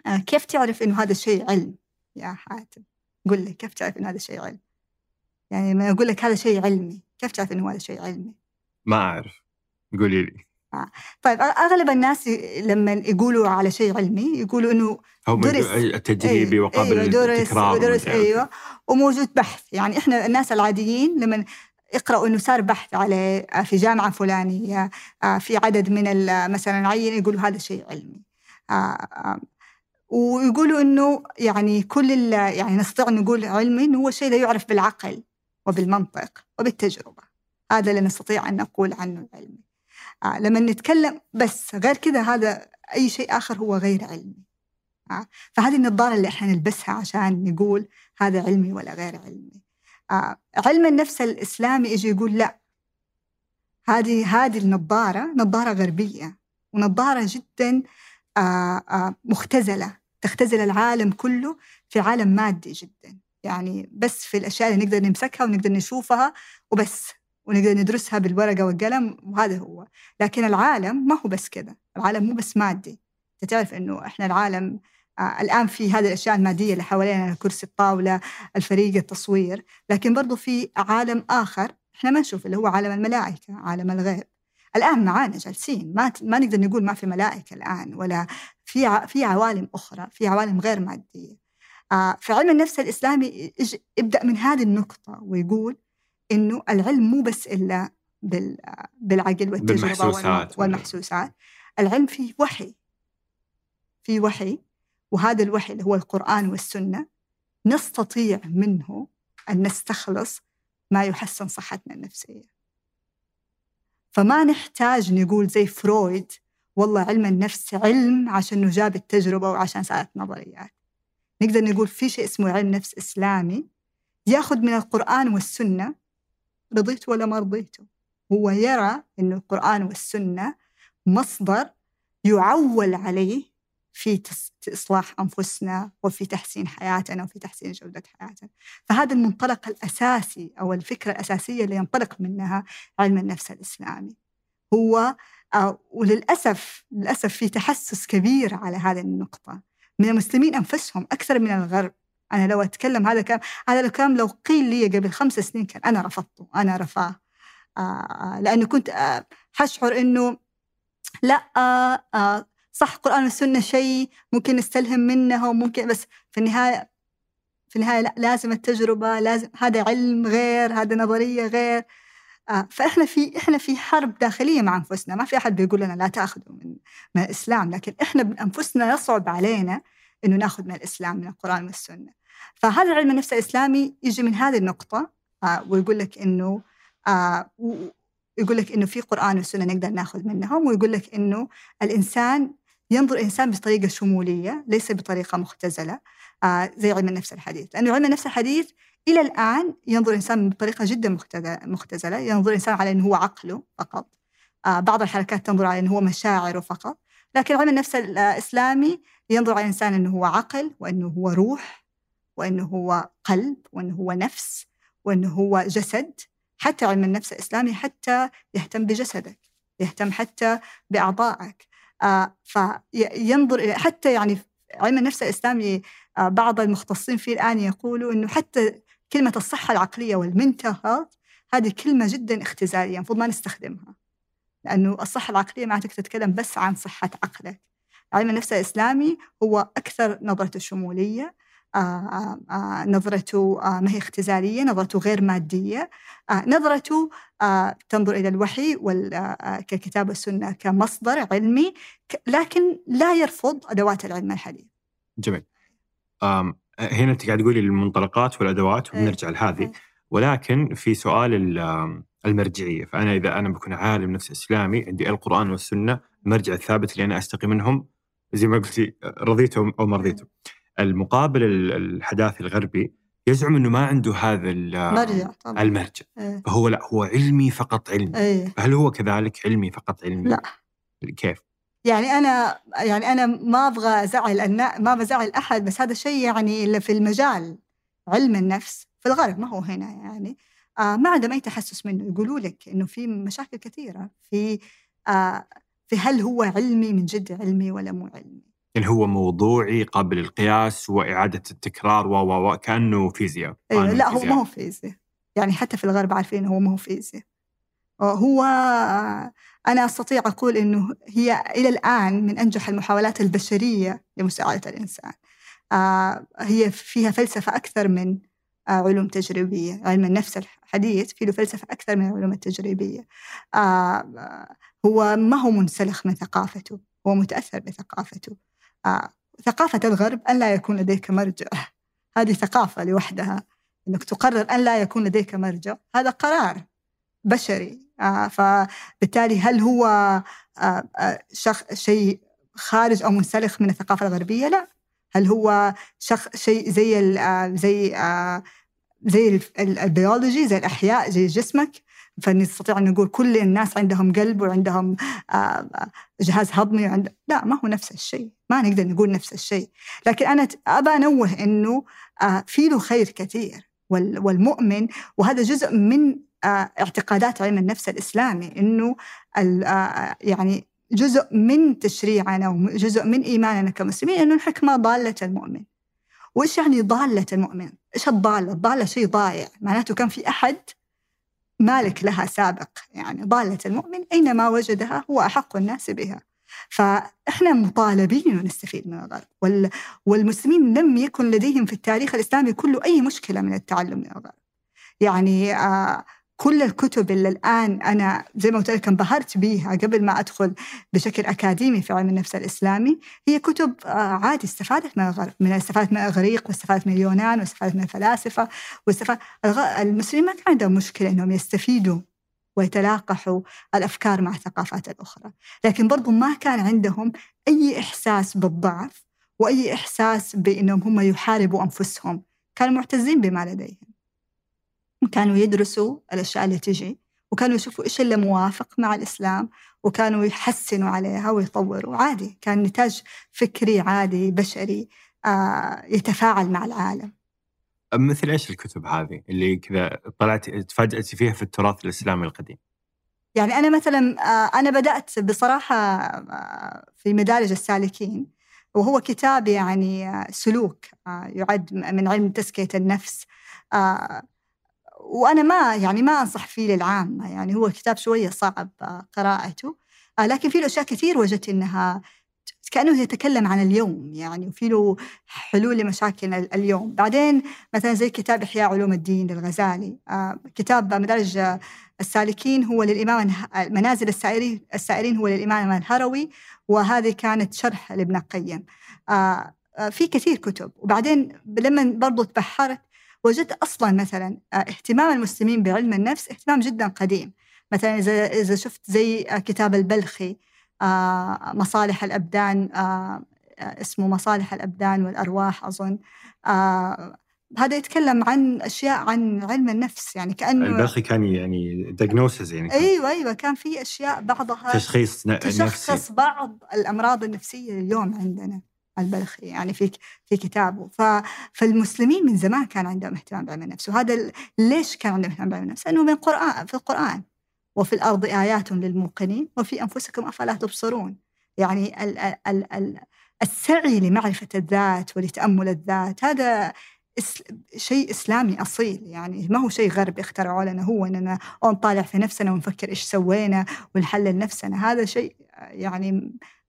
آه، كيف تعرف إنه هذا الشيء علم؟ يا حاتم. قل لي كيف تعرف إنه هذا الشيء علم؟ يعني ما أقول لك هذا شيء علمي. كيف تعرف إنه هذا شيء علمي؟ ما أعرف. قولي لي. آه. طيب أغلب الناس لما يقولوا على شيء علمي يقولوا إنه درس. التجريبي أيوة وقابل أيوة للتكرار ودرس أيوه. وموجود بحث. يعني إحنا الناس العاديين لما يقرأوا إنه صار بحث عليه في جامعة فلانية في عدد من مثلا عين يقولوا هذا شيء علمي. ويقولوا إنه يعني كل يعني نستطيع نقول علمي إنه هو شيء لا يعرف بالعقل وبالمنطق وبالتجربة. هذا اللي نستطيع أن نقول عنه علمي آه لما نتكلم بس غير كذا هذا أي شيء آخر هو غير علمي. آه فهذه النظارة اللي إحنا نلبسها عشان نقول هذا علمي ولا غير علمي. آه علم النفس الإسلامي يجي يقول لا. هذه هذه النظارة نظارة غربية ونظارة جدا آه آه مختزلة تختزل العالم كله في عالم مادي جدا. يعني بس في الأشياء اللي نقدر نمسكها ونقدر نشوفها وبس. ونقدر ندرسها بالورقة والقلم وهذا هو. لكن العالم ما هو بس كذا. العالم مو بس مادي. أنت تعرف إنه إحنا العالم آه الآن في هذه الأشياء المادية اللي حوالينا كرسي الطاولة الفريق التصوير. لكن برضو في عالم آخر إحنا ما نشوف اللي هو عالم الملائكة عالم الغيب. الآن معانا جالسين. ما ما نقدر نقول ما في ملائكة الآن ولا في في عوالم أخرى في عوالم غير مادية. آه في علم النفس الإسلامي يبدأ من هذه النقطة ويقول إنه العلم مو بس إلا بالعقل والتجربة بالمحسوسات والمحسوسات. العلم فيه وحي في وحي وهذا الوحي اللي هو القرآن والسنة نستطيع منه أن نستخلص ما يحسن صحتنا النفسية. فما نحتاج نقول زي فرويد والله علم النفس علم عشان نجاب التجربة وعشان صارت نظريات نقدر نقول في شيء اسمه علم نفس إسلامي ياخذ من القرآن والسنة رضيت ولا ما رضيته. هو يرى أن القرآن والسنة مصدر يعول عليه في إصلاح أنفسنا وفي تحسين حياتنا وفي تحسين جودة حياتنا. فهذا المنطلق الأساسي أو الفكرة الأساسية اللي ينطلق منها علم النفس الإسلامي. هو آه، وللأسف للأسف في تحسس كبير على هذه النقطة. من المسلمين أنفسهم أكثر من الغرب. أنا لو أتكلم هذا كلام هذا الكلام لو قيل لي قبل خمس سنين كان أنا رفضته أنا رفاه. آه, آه، لأنه كنت آه حشعر إنه لا آه آه صح القرآن والسنة شيء ممكن نستلهم منه وممكن بس في النهاية في النهاية لا لازم التجربة لازم هذا علم غير هذا نظرية غير. آه فإحنا في إحنا في حرب داخلية مع أنفسنا ما في أحد بيقول لنا لا تأخذوا من, من الإسلام لكن إحنا بأنفسنا يصعب علينا إنه نأخذ من الإسلام من القرآن والسنة. فهذا العلم النفس الإسلامي يجي من هذه النقطة؟ آه ويقول لك إنه آه يقول لك إنه في قرآن وسنة نقدر ناخذ منهم ويقول لك إنه الإنسان ينظر الإنسان بطريقة شمولية ليس بطريقة مختزلة آه زي علم النفس الحديث. لأنه علم النفس الحديث إلى الآن ينظر الإنسان بطريقة جدا مختزلة ينظر الإنسان على أنه هو عقله فقط. بعض الحركات تنظر على أنه هو مشاعره فقط. لكن علم النفس الإسلامي ينظر على الإنسان أنه هو عقل وأنه هو روح وأنه هو قلب وأنه هو نفس وأنه هو جسد حتى علم النفس الإسلامي حتى يهتم بجسدك يهتم حتى بأعضائك. آه فينظر حتى يعني علم النفس الإسلامي آه بعض المختصين فيه الآن يقولوا أنه حتى كلمة الصحة العقلية والمنتل هذه كلمة جدا اختزالية المفروض ما نستخدمها لأنه الصحة العقلية معناتك تتكلم بس عن صحة عقلك. علم النفس الإسلامي هو أكثر نظرته شمولية نظرته ما هي اختزالية نظرته غير مادية. نظرته تنظر إلى الوحي ككتاب والسنة كمصدر علمي لكن لا يرفض أدوات العلم الحديث. جميل. هنا أنت قاعد تقولي المنطلقات والأدوات إيه، وبنرجع لهذه. إيه. ولكن في سؤال المرجعية. فأنا إذا أنا بكون عالم نفس إسلامي عندي القرآن والسنة المرجع الثابت اللي أنا أستقي منهم زي ما قلتي رضيتم أو ما رضيتم المقابل الحداثي الغربي يزعم إنه ما عنده هذا المرجع طبعا المرجع إيه. فهو لا هو علمي فقط علمي إيه. هل هو كذلك علمي فقط علمي؟ لا كيف؟ يعني أنا يعني أنا ما أبغى أزعل ما بزعل أحد بس هذا الشيء يعني اللي في المجال علم النفس في الغرب ما هو هنا يعني آه ما عندهم اي تحسس منه يقولوا لك إنه في مشاكل كثيرة في آه في هل هو علمي من جد علمي ولا مو علمي يعني هو موضوعي قابل للقياس وإعادة التكرار و و كأنه فيزياء أيوة لا هو ما هو فيزياء. يعني حتى في الغرب عارفين هو ما هو فيزياء. هو أنا أستطيع أقول أنه هي إلى الآن من أنجح المحاولات البشرية لمساعدة الإنسان. آه، هي فيها فلسفة أكثر من آه، علوم تجريبية. علم النفس الحديث فيه فلسفة أكثر من العلوم التجريبية. آه، هو ما هو منسلخ من ثقافته هو متأثر بثقافته. ثقافة الغرب أن لا يكون لديك مرجع. هذه ثقافة لوحدها أنك تقرر أن لا يكون لديك مرجع. هذا قرار بشري. آه، فبالتالي هل هو آه، شيء خارج أو منسلخ من الثقافة الغربية؟ لا. هل هو شخ شيء زي زي زي البيولوجي زي الأحياء زي جسمك؟ فنستطيع أن نقول كل الناس عندهم قلب وعندهم جهاز هضمي وعند... لا ما هو نفس الشيء ما نقدر نقول نفس الشيء لكن أنا أبى أنوه أنه في له خير كثير والمؤمن وهذا جزء من آه، اعتقادات علم النفس الإسلامي آه، يعني جزء من تشريعنا وجزء من إيماننا كمسلمين إنه الحكمة ضالة المؤمن وإيش يعني ضالة المؤمن؟ إيش الضالة؟ الضالة شيء ضايع معناته كان في أحد مالك لها سابق. يعني ضالة المؤمن أينما وجدها هو أحق الناس بها. فإحنا مطالبين نستفيد من الغرب. والمسلمين لم يكن لديهم في التاريخ الإسلامي كله أي مشكلة من التعلم من الغرب. يعني آه كل الكتب اللي الآن أنا زي ما قلت لك انبهرت بيها قبل ما أدخل بشكل أكاديمي في علم النفس الإسلامي هي كتب آه، عادي استفادت من الغرب من استفادت من الإغريق واستفادت من اليونان واستفادت من الفلاسفة واستفادت المسلمين ما كان عندهم مشكلة إنهم يستفيدوا ويتلاقحوا الأفكار مع الثقافات الأخرى لكن برضو ما كان عندهم أي إحساس بالضعف وأي إحساس بأنهم هم يحاربوا أنفسهم كانوا معتزين بما لديهم. كانوا يدرسوا الأشياء اللي تجي وكانوا يشوفوا إيش اللي موافق مع الإسلام وكانوا يحسنوا عليها ويطوروا. عادي كان نتاج فكري عادي بشري آه يتفاعل مع العالم. مثل إيش الكتب هذه اللي كذا طلعت تفاجأتي فيها في التراث الإسلامي القديم؟ يعني أنا مثلا آه، أنا بدأت بصراحة آه، في مدارج السالكين وهو كتاب يعني سلوك يعد من علم تزكية النفس. وأنا ما يعني ما أنصح فيه للعامة يعني هو كتاب شوية صعب قراءته لكن فيه أشياء كثير وجدت إنها كأنه يتكلم عن اليوم يعني وفي له حلول لمشاكل اليوم. بعدين مثلا زي كتاب إحياء علوم الدين للغزالي آه كتاب مدارج السالكين هو للإمام منازل السائرين هو للإمام الهروي وهذه كانت شرح لابن القيم. آه في كثير كتب. وبعدين لما برضو تبحرت وجدت أصلا مثلا آه، اهتمام المسلمين بعلم النفس اهتمام جدا قديم مثلا إذا إذا شفت زي كتاب البلخي آه، مصالح الأبدان آه، اسمه مصالح الأبدان والأرواح أظن آه، هذا يتكلم عن أشياء عن علم النفس يعني كأنه البلخي كان يعني ديagnosis يعني أيوه أيوه كان في أشياء بعضها تشخيص تشخص نفسي. بعض الأمراض النفسية اليوم عندنا البلخي يعني في في كتابه. فالمسلمين من زمان كان عندهم اهتمام بعلم النفس. وهذا ليش كان عندهم اهتمام بعلم النفس؟ لأنه من القرآن في القرآن. وفي الأرض آيات للموقنين وفي أنفسكم أفلا تبصرون. يعني ال ال ال السعي لمعرفة الذات ولتأمل الذات هذا شيء إسلامي أصيل. يعني ما هو شيء غربي اخترعوه لنا هو أننا نطالع في نفسنا ونفكر إيش سوينا ونحلل نفسنا. هذا شيء يعني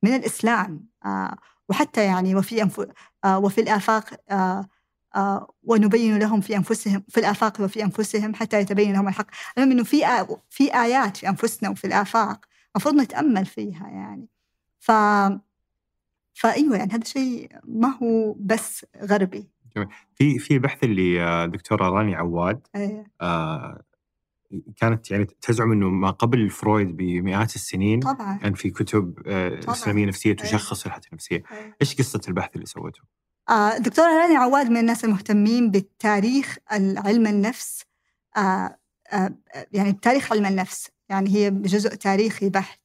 من الإسلام. آه وحتى يعني وفي أنف... آه وفي الآفاق آه آه، ونبين لهم في أنفسهم في الآفاق وفي أنفسهم حتى يتبين لهم الحق، المهم إنه في في آيات في أنفسنا وفي الآفاق المفروض نتأمل فيها يعني. ف فأيوة يعني هذا شيء ما هو بس غربي. جميل. في في بحث اللي دكتوره راني عواد أيه. آه كانت يعني تزعم إنه ما قبل فرويد بمئات السنين طبعا كان في كتب آه إسلامية نفسية إيه. تشخص الصحه النفسية، أيه. إيش قصة البحث اللي سوته؟ آه، دكتورة راني عواد من الناس المهتمين بالتاريخ علم النفس آه، آه، يعني بتاريخ علم النفس يعني هي جزء تاريخي بحت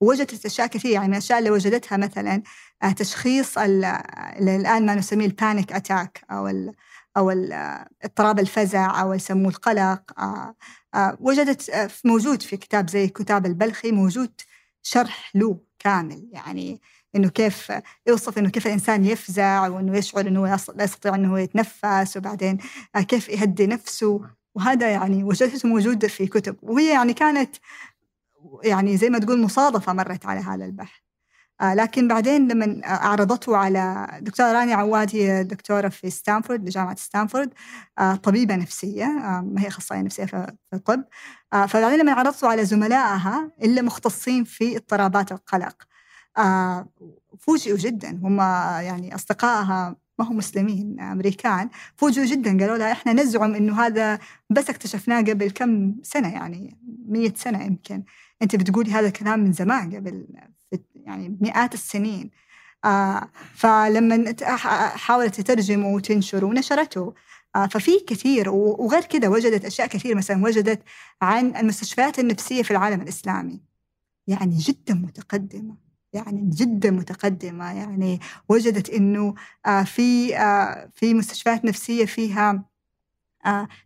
ووجدت أشياء كثيرة يعني من الأشياء اللي وجدتها مثلا تشخيص اللي الآن ما نسميه البانيك أتاك أو ال أو اضطراب الفزع أو يسموه القلق وجدت موجود في كتاب زي كتاب البلخي موجود شرح له كامل. يعني إنه كيف يوصف إنه كيف الإنسان يفزع وإنه يشعر إنه لا يستطيع إنه يتنفس وبعدين كيف يهدي نفسه. وهذا يعني وجدته موجود في كتب. وهي يعني كانت يعني زي ما تقول مصادفة مرت على هذا البحث. آه، لكن بعدين لما عرضته على دكتورة راني عواد هي دكتورة في ستانفورد بجامعة ستانفورد آه، طبيبة نفسية آه، ما هي أخصائية نفسية في الطب. فبعدين لما عرضته على زملائها اللي مختصين في اضطرابات القلق. آه، فوجئوا جدا. هم يعني أصدقائها ما هم مسلمين أمريكان. فوجئوا جدا. قالوا لها إحنا نزعم إنه هذا بس اكتشفناه قبل كم سنة يعني مية سنة يمكن. أنت بتقولي هذا الكلام من زمان قبل يعني مئات السنين. آه فلما حاولت تترجمه وتنشره ونشرته. آه ففي كثير وغير كذا وجدت أشياء كثير مثلا وجدت عن المستشفيات النفسية في العالم الإسلامي. يعني جدا متقدمة يعني جدا متقدمة. يعني وجدت إنه آه، في آه، في مستشفيات نفسية فيها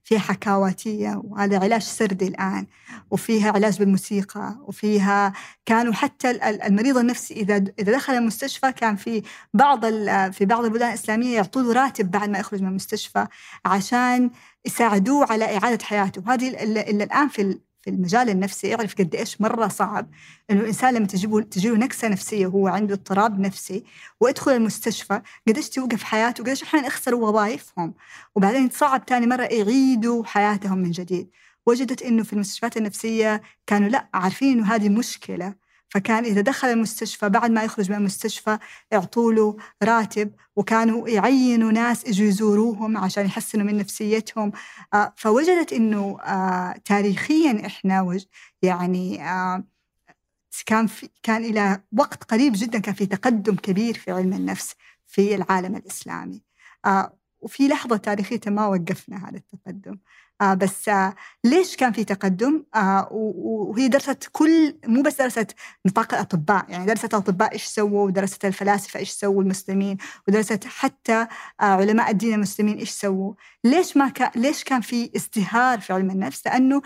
فيها حكاواتية وهذا علاج سردي الآن وفيها علاج بالموسيقى وفيها كانوا حتى المريض النفسي إذا إذا دخل المستشفى كان في بعض في بعض البلدان الإسلامية يعطوا له راتب بعد ما يخرج من المستشفى عشان يساعدوه على إعادة حياته. وهذه اللي الآن في في المجال النفسي يعرف قد إيش مرة صعب. إنه الإنسان لما تجيبه تجيله نكسة نفسية وهو عنده اضطراب نفسي ويدخل المستشفى قديش توقف حياته وقديش أحيانا يخسروا وظائفهم. وبعدين صعب ثاني مرة يعيدوا حياتهم من جديد. وجدت إنه في المستشفيات النفسية كانوا لا عارفين إنه هذه مشكلة. فكان إذا دخل المستشفى بعد ما يخرج من المستشفى يعطوا له راتب وكانوا يعينوا ناس يجوا يزوروهم عشان يحسنوا من نفسيتهم. آه، فوجدت إنه آه، تاريخيا إحنا يعني آه، كان في كان إلى وقت قريب جدا كان في تقدم كبير في علم النفس في العالم الإسلامي. وفي لحظة تاريخية ما وقفنا هذا التقدم. آه بس آه ليش كان في تقدم؟ آه وهي درست كل مو بس درست نطاق الأطباء يعني درست الأطباء إيش سووا ودرست الفلاسفة إيش سووا المسلمين ودرست حتى آه علماء الدين المسلمين إيش سووا. ليش ما كان ليش كان في ازدهار في علم النفس؟ لأنه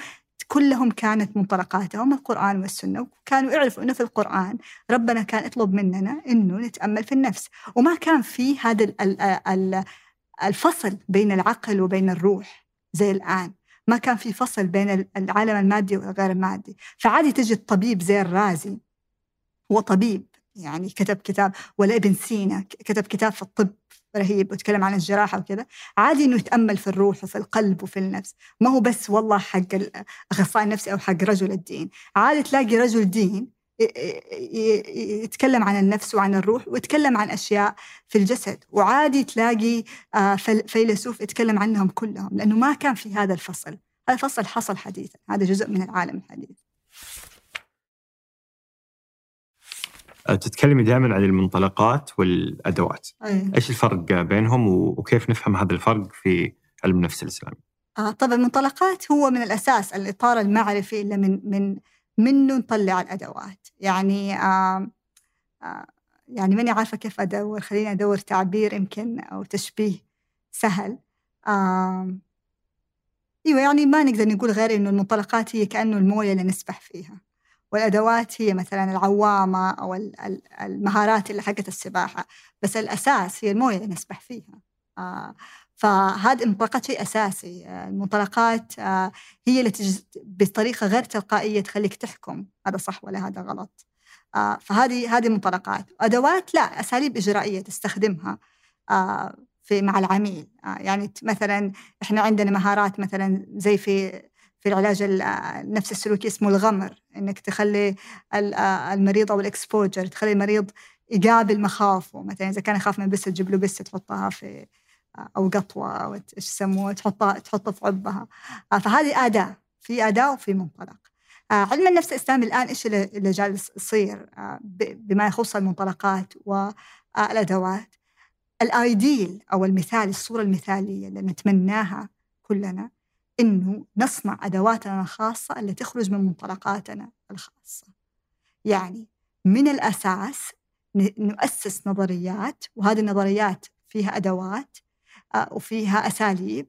كلهم كانت منطلقاتهم القرآن والسنة وكانوا يعرفوا أنه في القرآن ربنا كان يطلب مننا أنه نتأمل في النفس. وما كان في هذا الفصل بين العقل وبين الروح. زي الآن. ما كان في فصل بين العالم المادي والغير المادي. فعادي تجي الطبيب زي الرازي. هو طبيب يعني كتب كتاب ولا ابن سينا كتب كتاب في الطب رهيب وتكلم عن الجراحة وكذا. عادي إنه يتأمل في الروح وفي القلب وفي النفس. ما هو بس والله حق الأخصائي النفسي أو حق رجل الدين. عادي تلاقي رجل دين يتكلم عن النفس وعن الروح ويتكلم عن أشياء في الجسد. وعادي تلاقي آه، فيلسوف يتكلم عنهم كلهم لأنه ما كان في هذا الفصل. هذا الفصل حصل حديثا. هذا جزء من العالم الحديث. آه، تتكلمي دائما عن المنطلقات والأدوات. أيه. إيش الفرق بينهم وكيف نفهم هذا الفرق في علم النفس الإسلامي؟ آه طبعا المنطلقات هو من الأساس الاطار المعرفي اللي من من منه نطلع الأدوات. يعني يعني ماني عارفة كيف أدور خليني أدور تعبير يمكن أو تشبيه سهل. إيوه يعني ما نقدر نقول غير إنه المنطلقات هي كأنه الموية اللي نسبح فيها. والأدوات هي مثلا العوامة أو المهارات اللي حقت السباحة بس الأساس هي الموية اللي نسبح فيها. فهذه المنطلقات شيء أساسي. المنطلقات آه، هي اللي تجي بطريقة غير تلقائية تخليك تحكم هذا صح ولا هذا غلط. آه، فهذه هذه منطلقات أدوات لا أساليب إجرائية تستخدمها آه، في مع العميل. يعني مثلا إحنا عندنا مهارات مثلا زي في في العلاج النفس السلوكي اسمه الغمر. إنك تخلي المريض أو الإكسبوجر تخلي المريض يقابل مخاوفه. مثلا إذا كان يخاف من بس تجيب له بس تحطها في أو قطوة أو إيش يسموه تحطها تحطها في عبها آه، فهذه آداة في آداة وفي منطلق. آه، علم النفس الإسلامي الآن إيش اللي جالس يصير؟ آه، بما يخص المنطلقات والادوات الآيديل أو المثال الصورة المثالية اللي نتمناها كلنا إنه نصنع أدواتنا الخاصة اللي تخرج من منطلقاتنا الخاصة. يعني من الأساس نؤسس نظريات وهذه النظريات فيها أدوات وفيها أساليب.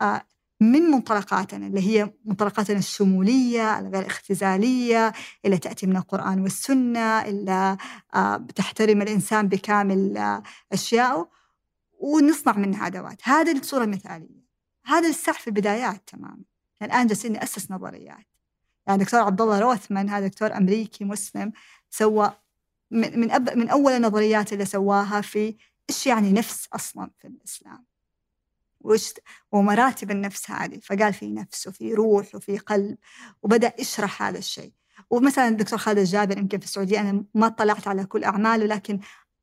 آه، من منطلقاتنا اللي هي منطلقاتنا الشمولية الغير اختزالية اللي تأتي من القرآن والسنة اللي آه، بتحترم الإنسان بكامل أشيائه ونصنع منها أدوات. هذه الصورة المثالية. هذا لسه في البدايات تماما. الآن جالسين نأسس نظريات. يعني دكتور عبد الله روثمان هذا دكتور أمريكي مسلم سوى من من, أب من أول النظريات اللي سواها في إيش يعني نفس أصلا في الإسلام. وش ومراتب النفس هذه. فقال في نفس وفي روح وفي قلب وبدأ يشرح هذا الشيء. ومثلا الدكتور خالد الجابر يمكن في السعودية أنا ما اطلعت على كل أعماله لكن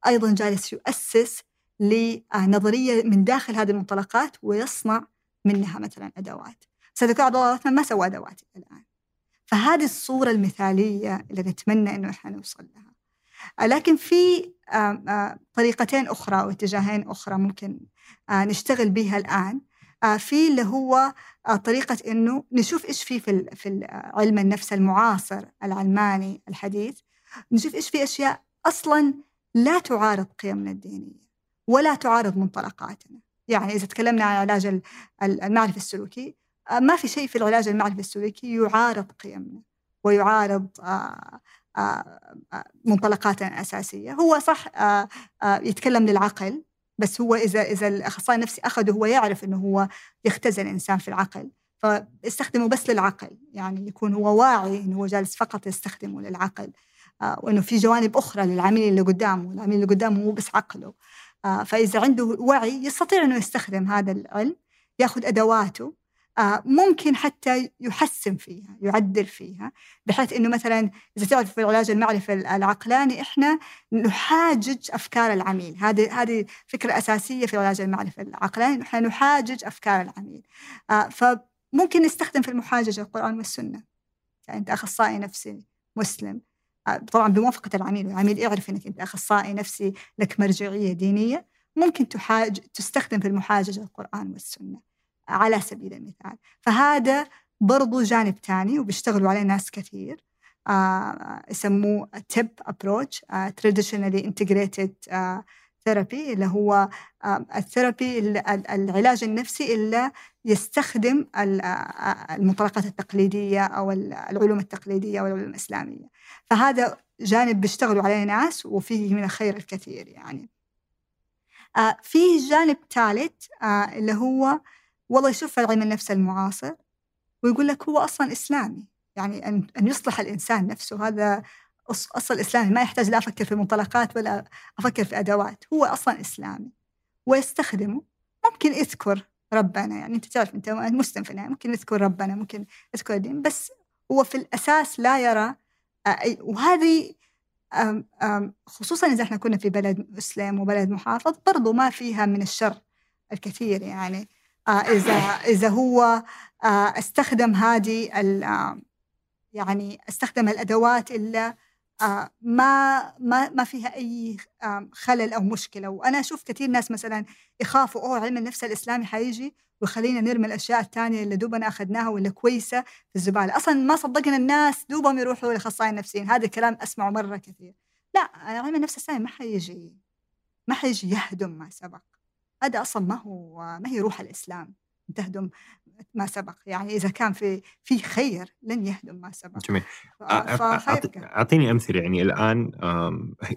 أيضا جالس يؤسس لنظرية من داخل هذه المنطلقات ويصنع منها مثلا بس الدكتور عبد الله ما سوى أدوات الآن. فهذه الصورة المثالية اللي نتمنى إنه إحنا نوصل لها. لكن في طريقتين أخرى واتجاهين أخرى ممكن نشتغل بها الآن. في اللي هو طريقة إنه نشوف إيش في في, في علم النفس المعاصر العلماني الحديث نشوف إيش في أشياء أصلا لا تعارض قيمنا الدينية ولا تعارض منطلقاتنا. يعني إذا تكلمنا عن علاج المعرفي السلوكي آه، ما في شيء في العلاج المعرفي السلوكي يعارض قيمنا ويعارض آه، منطلقاتنا الأساسية هو صح يتكلم للعقل بس هو إذا إذا الأخصائي النفسي أخذه هو يعرف إنه هو يختزل الإنسان في العقل فاستخدمه بس للعقل. يعني يكون هو واعي إنه هو جالس فقط يستخدمه للعقل آه، وإنه في جوانب أخرى للعميل اللي قدامه. العميل اللي قدامه مو بس عقله. آه، فإذا عنده وعي يستطيع إنه يستخدم هذا العلم يأخذ أدواته آه، ممكن حتى يحسن فيها يعدل فيها بحيث إنه مثلا إذا تعرف في العلاج المعرفي العقلاني إحنا نحاجج أفكار العميل. هذه هذه فكرة أساسية في العلاج المعرفي العقلاني إحنا نحاجج أفكار العميل. فممكن نستخدم في المحاججة القرآن والسنة. يعني أنت أخصائي نفسي مسلم. طبعا بموافقة العميل العميل يعرف إنك أنت أخصائي نفسي لك مرجعية دينية. ممكن تحاج تستخدم في المحاججة القرآن والسنة. على سبيل المثال. فهذا برضو جانب تاني وبيشتغلوا عليه ناس كثير. آه يسموه TIIP approach traditionally integrated therapy اللي هو آه ال therapy العلاج النفسي اللي يستخدم المنطلقات التقليدية أو العلوم التقليدية أو العلوم الإسلامية. فهذا جانب بيشتغلوا عليه ناس وفيه من الخير الكثير يعني. آه في جانب ثالث آه اللي هو والله يشوف علم النفس المعاصر ويقول لك هو أصلا إسلامي يعني أن أن يصلح الإنسان نفسه هذا أصل إسلامي ما يحتاج لا أفكر في منطلقات ولا أفكر في أدوات هو أصلا إسلامي. ويستخدمه ممكن يذكر ربنا يعني أنت تعرف أنت مسلم في النهاية ممكن يذكر ربنا ممكن يذكر الدين بس هو في الأساس لا يرى أي وهذه خصوصا إذا إحنا كنا في بلد مسلم وبلد محافظ برضو ما فيها من الشر الكثير يعني. آه، إذا إذا هو آه، استخدم هذه آه، يعني استخدم الأدوات اللي ما ما ما فيها أي خلل أو مشكلة. وأنا أشوف كثير ناس مثلا يخافوا أوه علم النفس الإسلامي حيجي ويخلينا نرمي الأشياء الثانية اللي دوبنا أخذناها واللي كويسة في الزبالة. أصلا ما صدقنا الناس دوبهم يروحوا لأخصائيين نفسيين هذا الكلام أسمعه مرة كثير. لا علم النفس الإسلامي ما حيجي ما حيجي يهدم ما سبق. هذا أصلا ما هو ما هي روح الإسلام. تهدم ما سبق. يعني إذا كان في في خير لن يهدم ما سبق. جميل. أعطيني أمثلة. يعني الآن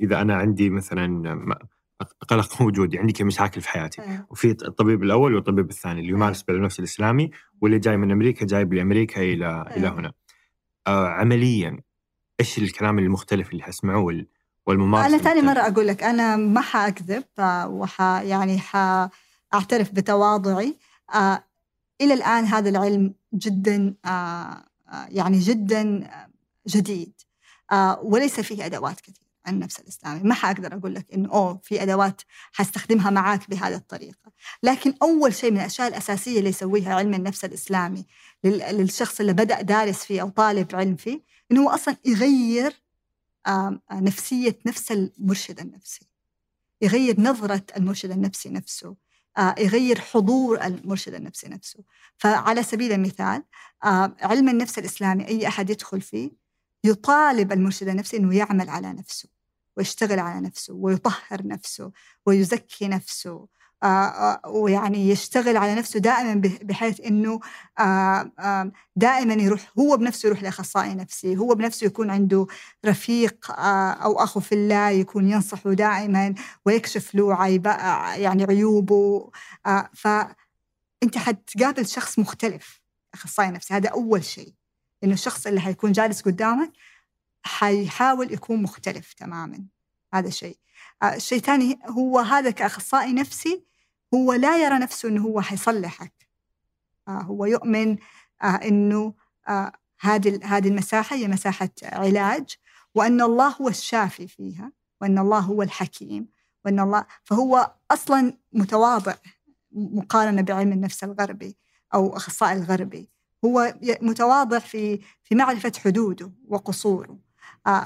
إذا أنا عندي مثلا قلق وجودي عندي مشاكل في حياتي أه. وفي الطبيب الأول والطبيب الثاني اللي يمارس بالعلم النفس الإسلامي واللي جاي من أمريكا جايب لامريكا إلى أه. إلى هنا. آه عمليا إيش الكلام المختلف اللي حسمعه والممارسة أنا ثاني مرة أقول لك أنا ما حأكذب وح يعني حأعترف بتواضعي. آه إلى الآن هذا العلم جدا آه, آه، يعني جدا جديد. آه وليس فيه أدوات كثير عن النفس الإسلامي. ما حأقدر أقول لك انه أوه في أدوات حستخدمها معاك بهذه الطريقة. لكن أول شيء من الأشياء الأساسية اللي يسويها علم النفس الإسلامي للشخص اللي بدأ دارس فيه أو طالب علم فيه إنه هو أصلا يغير نفسية نفس المرشد النفسي. يغير نظرة المرشد النفسي نفسه يغير حضور المرشد النفسي نفسه. فعلى سبيل المثال علم النفس الإسلامي أي أحد يدخل فيه يطالب المرشد النفسي أنه يعمل على نفسه ويشتغل على نفسه ويطهر نفسه ويزكي نفسه آه، آه، ويعني يشتغل على نفسه دائما بحيث إنه آه، دائما يروح هو بنفسه يروح لأخصائي نفسي هو بنفسه يكون عنده رفيق أو اخو في الله يكون ينصحه دائما ويكشف له عيب يعني عيوبه فانت حتقابل شخص مختلف أخصائي نفسي هذا أول شيء إنه الشخص اللي حيكون جالس قدامك حيحاول يكون مختلف تماما هذا شيء. الشيء الثاني هو هذا كأخصائي نفسي هو لا يرى نفسه إنه هو حيصلحك. آه هو يؤمن آه إنه آه هذه هذه المساحة هي مساحة علاج وأن الله هو الشافي فيها وأن الله هو الحكيم وأن الله فهو أصلا متواضع مقارنة بعلم النفس الغربي أو أخصائي الغربي. هو متواضع في في معرفة حدوده وقصوره.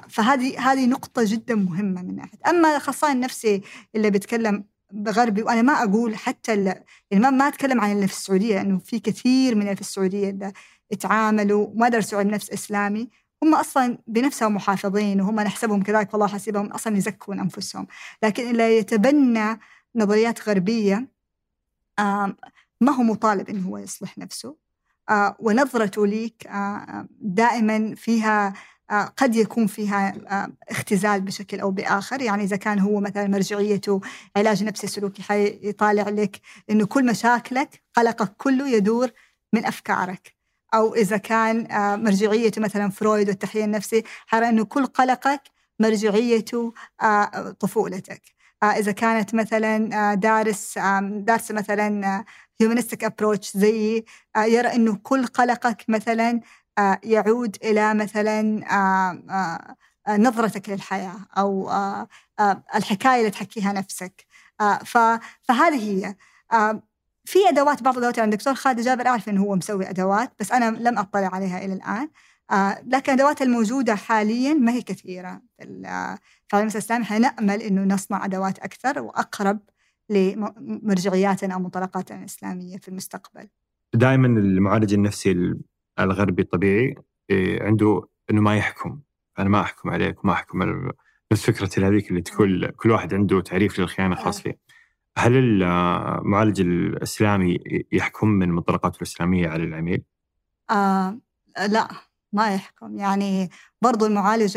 فهذه هذه نقطة جدا مهمة من ناحية. أما الأخصائي النفسي اللي بيتكلم بغربي وأنا ما أقول حتى يعني ما ما أتكلم عن اللي في السعودية لأنه في كثير من اللي في السعودية اللي اتعاملوا وما درسوا علم نفس إسلامي هم أصلا بنفسهم محافظين وهم نحسبهم كذلك والله حسيبهم أصلا يزكون أنفسهم. لكن اللي يتبنى نظريات غربية آه، ما هو مطالب إنه هو يصلح نفسه. آه، ونظرته ليك آه، دائما فيها قد يكون فيها اختزال بشكل أو بآخر. يعني إذا كان هو مثلا مرجعيته علاج نفسي سلوكي حيطالع لك إنه كل مشاكلك قلقك كله يدور من أفكارك. أو إذا كان مرجعيته مثلا فرويد والتحليل النفسي حيرى إنه كل قلقك مرجعيته طفولتك. إذا كانت مثلا دارس دارس مثلا humanistic approach زي يرى إنه كل قلقك مثلا يعود إلى مثلا نظرتك للحياة أو الحكاية اللي تحكيها نفسك. فهذه هي. في أدوات بعض الأدوات يعني الدكتور خالد جابر أعرف إنه هو مسوي أدوات بس أنا لم أطلع عليها إلى الآن. لكن الأدوات الموجودة حاليا ما هي كثيرة. في العلم الاسلامي حنامل إنه نصنع أدوات أكثر وأقرب لمرجعياتنا أو منطلقاتنا الإسلامية في المستقبل. دائما المعالج النفسي الغربي الطبيعي إيه، عنده إنه ما يحكم. أنا ما أحكم عليك وما أحكم نفس فكرة هذيك اللي تقول كل واحد عنده تعريف للخيانة خاص فيه. هل المعالج الإسلامي يحكم من منطلقاته الإسلامية على العميل؟ آه لا ما يحكم. يعني برضو المعالج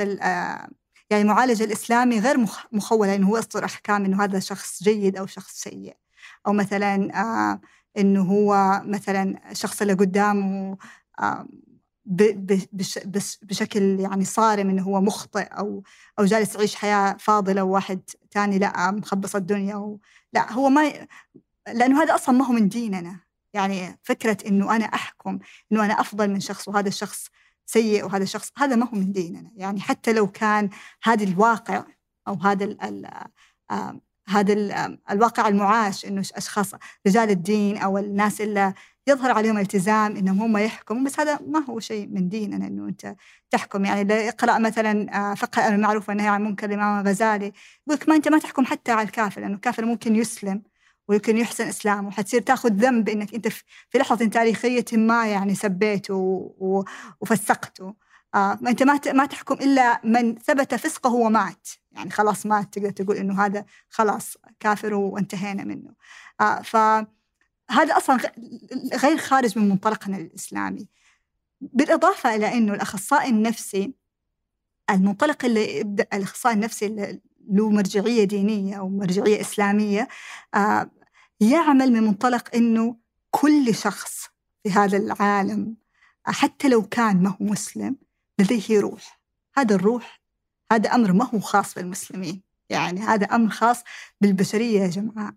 يعني المعالج الإسلامي غير مخول إنه هو يصدر أحكام إنه هذا شخص جيد أو شخص سيء. أو مثلا آه إنه هو مثلا الشخص اللي قدامه آه بشكل يعني صارم إنه هو مخطئ أو أو جالس يعيش حياة فاضلة وواحد ثاني لا مخبص الدنيا و... لا هو ما. لأنه هذا أصلا ما هو من ديننا يعني فكرة إنه أنا أحكم إنه أنا أفضل من شخص وهذا الشخص سيء وهذا الشخص هذا ما هو من ديننا يعني حتى لو كان هذا الواقع أو هذا ال ال هذا ال الواقع المعاش إنه أشخاص رجال الدين أو الناس اللي يظهر عليهم التزام إنهم هم يحكموا بس هذا ما هو شيء من ديننا إنه أنت تحكم. يعني اللي يقرأ مثلا آه، فقه المعروف والنهي عن المنكر الامام الغزالي يقول ما أنت ما تحكم حتى على الكافر لأنه الكافر ممكن يسلم ويمكن يحسن إسلامه وحتصير تأخذ ذنب إنك أنت في لحظة تاريخية ما يعني سبيته وفسقته. آه أنت ما ما تحكم إلا من ثبت فسقه ومات. يعني خلاص مات تقدر تقول إنه هذا خلاص كافر وانتهينا منه. آه فهذا أصلا غير خارج من منطلقنا الإسلامي. بالإضافة إلى إنه الأخصائي النفسي المنطلق اللي يبدأ الأخصائي النفسي اللي له مرجعية دينية أو مرجعية إسلامية آه يعمل من منطلق إنه كل شخص في هذا العالم حتى لو كان ما هو مسلم لديه روح. هذا الروح هذا أمر ما هو خاص بالمسلمين. يعني هذا أمر خاص بالبشرية يا جماعة.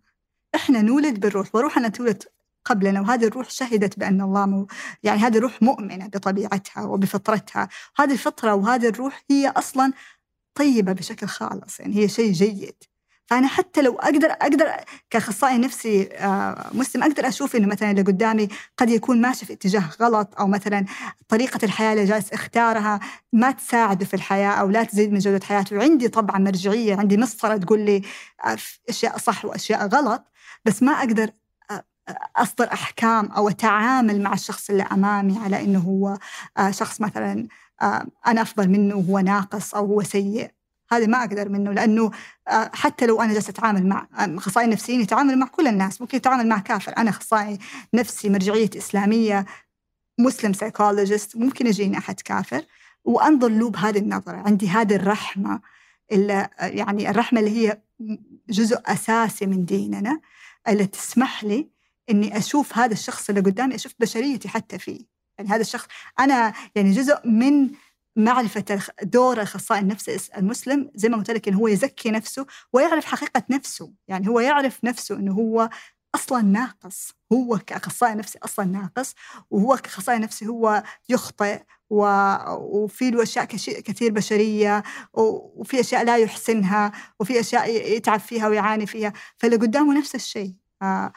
إحنا نولد بالروح وروحنا تولد قبلنا وهذه الروح شهدت بأن الله مو يعني هذه الروح مؤمنة بطبيعتها وبفطرتها. هذه الفطرة وهذه الروح هي أصلا طيبة بشكل خالص يعني هي شيء جيد. فانا حتى لو أقدر أقدر كأخصائي نفسي آه، مسلم أقدر أشوف إنه مثلا اللي قدامي قد يكون ماشي في اتجاه غلط أو مثلا طريقة الحياة اللي جالس أختارها ما تساعده في الحياة أو لا تزيد من جودة حياته. وعندي طبعا مرجعية عندي مسطرة تقول لي آه، أشياء صح وأشياء غلط بس ما أقدر آه، أصدر أحكام أو أتعامل مع الشخص اللي أمامي على إنه هو شخص مثلا أنا أفضل منه وهو ناقص أو هو سيء. هذا ما أقدر منه لأنه آه، حتى لو أنا جالسة أتعامل مع أخصائي نفسيين يتعامل مع كل الناس ممكن يتعامل مع كافر. أنا أخصائي نفسي مرجعية إسلامية مسلم سايكولوجيست ممكن يجيني أحد كافر. وأنظر له بهذه النظرة عندي هذه الرحمة اللي يعني الرحمة اللي هي جزء أساسي من ديننا اللي تسمح لي إني أشوف هذا الشخص اللي قدامي أشوف بشريتي حتى فيه. يعني هذا الشخص أنا يعني جزء من معرفة دور الأخصائي النفسي المسلم زي ما قلت لك إنه هو يزكي نفسه ويعرف حقيقة نفسه. يعني هو يعرف نفسه إنه هو أصلا ناقص. هو كأخصائي نفسي أصلا ناقص. وهو كأخصائي نفسي هو يخطئ. و... وفي له أشياء كثير بشرية. وفي أشياء لا يحسنها. وفي أشياء يتعب فيها ويعاني فيها. فاللي قدامه نفس الشيء. آه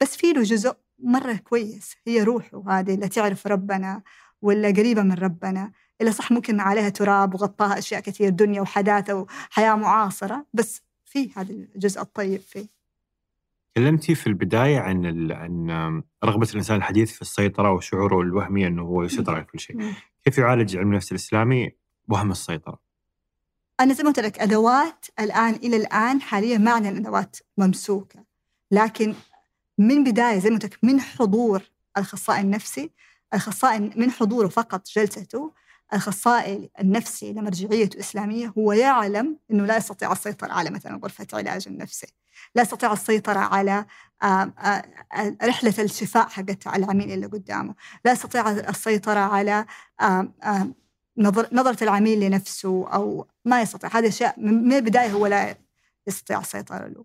بس في له جزء مرة كويس. هي روحه هذه اللي تعرف ربنا ولا قريبة من ربنا. إلا صح ممكن عليها تراب وغطاها أشياء كثير دنيا وحداثة وحياة معاصرة بس في هذا الجزء الطيب فيه تكلمتي في البداية عن عن رغبة الإنسان الحديث في السيطرة وشعوره الوهمي أنه هو يسيطر على كل شيء. كيف يعالج علم النفس الإسلامي وهم السيطرة؟ أنا زي ما قلت لك أدوات الآن إلى الآن حاليا ما عندنا أدوات ممسوكة لكن من بداية زي ما قلت من حضور الأخصائي النفسي الأخصائي من حضوره فقط جلسته الأخصائي النفسي لمرجعيته إسلامية هو يعلم أنه لا يستطيع السيطرة على مثلا غرفة علاج النفسي لا يستطيع السيطرة على رحلة الشفاء حقت العميل اللي قدامه لا يستطيع السيطرة على نظرة العميل لنفسه أو ما يستطيع هذه أشياء من البداية هو لا يستطيع السيطرة له.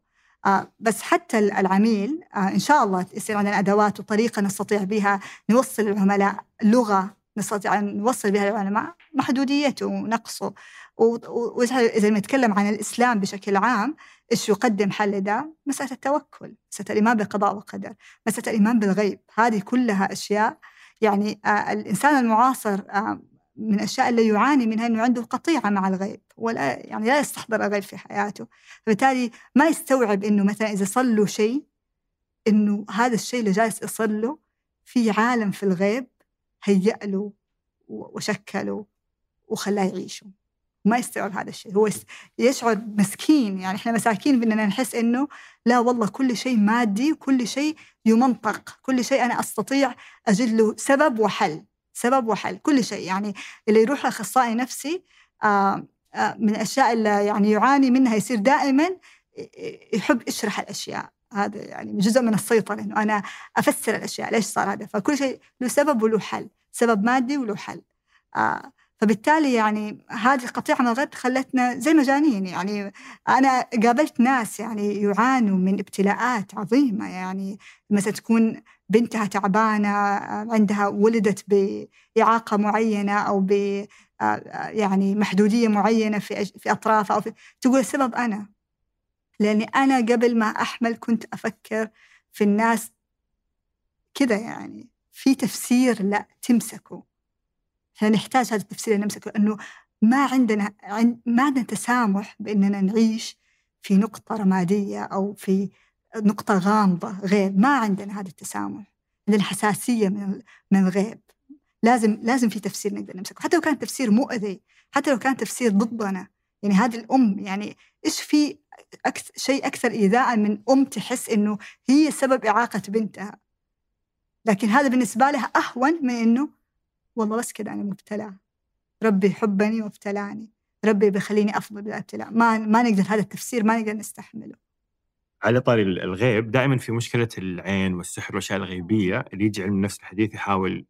بس حتى العميل إن شاء الله يصير عندنا أدوات وطريقة نستطيع بها نوصل للعملاء لغة نستطيع أن نوصل بها للعلماء محدوديته ونقصه وإذا نتكلم عن الإسلام بشكل عام إيش يقدم حل ده مسألة التوكل مسألة الإيمان بالقضاء والقدر مسألة الإيمان بالغيب. هذه كلها أشياء يعني آه الإنسان المعاصر آه من الأشياء اللي يعاني منها أنه عنده قطيعة مع الغيب ولا يعني لا يستحضر الغيب في حياته. فبالتالي ما يستوعب أنه مثلا إذا له شيء أنه هذا الشيء اللي جالس يصير له في عالم في الغيب هيأ له وشكله وخلاه يعيشه ما يستوعب هذا الشيء. هو يشعر مسكين. يعني إحنا مساكين بدنا نحس إنه لا والله كل شيء مادي وكل شيء يمنطق كل شيء أنا أستطيع أجد له سبب وحل. سبب وحل. كل شيء. يعني اللي يروح لأخصائي نفسي آه آه من الاشياء اللي يعني يعاني منها يصير دائما يحب يشرح الأشياء. هذا يعني جزء من السيطرة انه أنا أفسر الأشياء ليش صار هذا؟ فكل شيء له سبب وله حل سبب مادي وله حل. آه فبالتالي يعني هذه القطيعة من الغد خلتنا زي مجانين يعني أنا قابلت ناس يعني يعانوا من ابتلاءات عظيمة يعني مثلا تكون بنتها تعبانة عندها ولدت بإعاقة معينة أو ب يعني محدودية معينة في في أطرافها أو في تقول السبب أنا. لأني أنا قبل ما أحمل كنت أفكر في الناس كذا يعني. في تفسير لا تمسكه فنحتاج هذا التفسير نمسكه أنه ما عندنا ما عندنا تسامح بأننا نعيش في نقطة رمادية أو في نقطة غامضة غيب ما عندنا هذا التسامح. عندنا حساسية من من الغيب. لازم لازم في تفسير نقدر نمسكه. حتى لو كان تفسير مؤذي حتى لو كان تفسير ضدنا. يعني هذه الأم يعني إيش في أكثر شيء أكثر إيذاء من أم تحس إنه هي سبب إعاقة بنتها؟ لكن هذا بالنسبة لها أهون من إنه والله بس كذا أنا مبتلى. ربي يحبني وابتلاني ربي بيخليني أفضل بالابتلاء ما ما نقدر هذا التفسير ما نقدر نستحمله. على طاري الغيب دائما في مشكلة العين والسحر والأشياء الغيبية اللي يجي علم النفس الحديث يحاول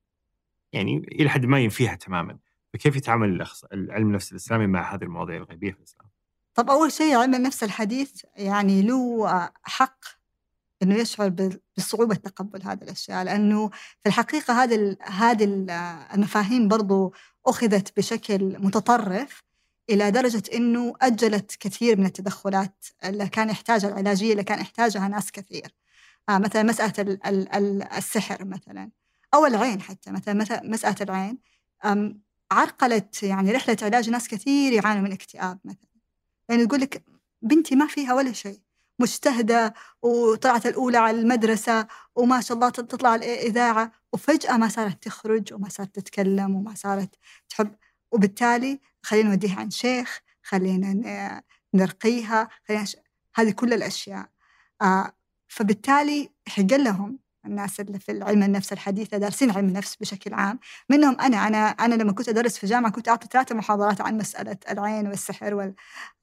يعني إلى حد ما ينفيها تماما. فكيف يتعامل علم النفس الإسلامي مع هذه المواضيع الغيبية في الإسلام؟ طب أول شيء علم النفس الحديث يعني له حق إنه يشعر بصعوبة تقبل هذه الأشياء لأنه في الحقيقة هذه هذه المفاهيم برضو أخذت بشكل متطرف إلى درجة إنه أجلت كثير من التدخلات اللي كان يحتاجها العلاجية اللي كان يحتاجها ناس كثير آه مثلا مسألة السحر مثلا أو العين حتى مثلا مسألة العين عرقلت يعني رحلة علاج ناس كثير يعانوا من اكتئاب مثلا. يعني تقول لك بنتي ما فيها ولا شيء مجتهدة وطلعت الأولى على المدرسة وما شاء الله تطلع الإذاعة وفجأة ما صارت تخرج وما صارت تتكلم وما صارت تحب. وبالتالي خلينا نوديها عند شيخ خلينا نرقيها خلينا ش... هذه كل الأشياء. آه فبالتالي حق لهم الناس اللي في علم النفس الحديثة دارسين علم النفس بشكل عام. منهم أنا أنا أنا لما كنت أدرس في الجامعة كنت أعطي ثلاثة محاضرات عن مسألة العين والسحر وهذه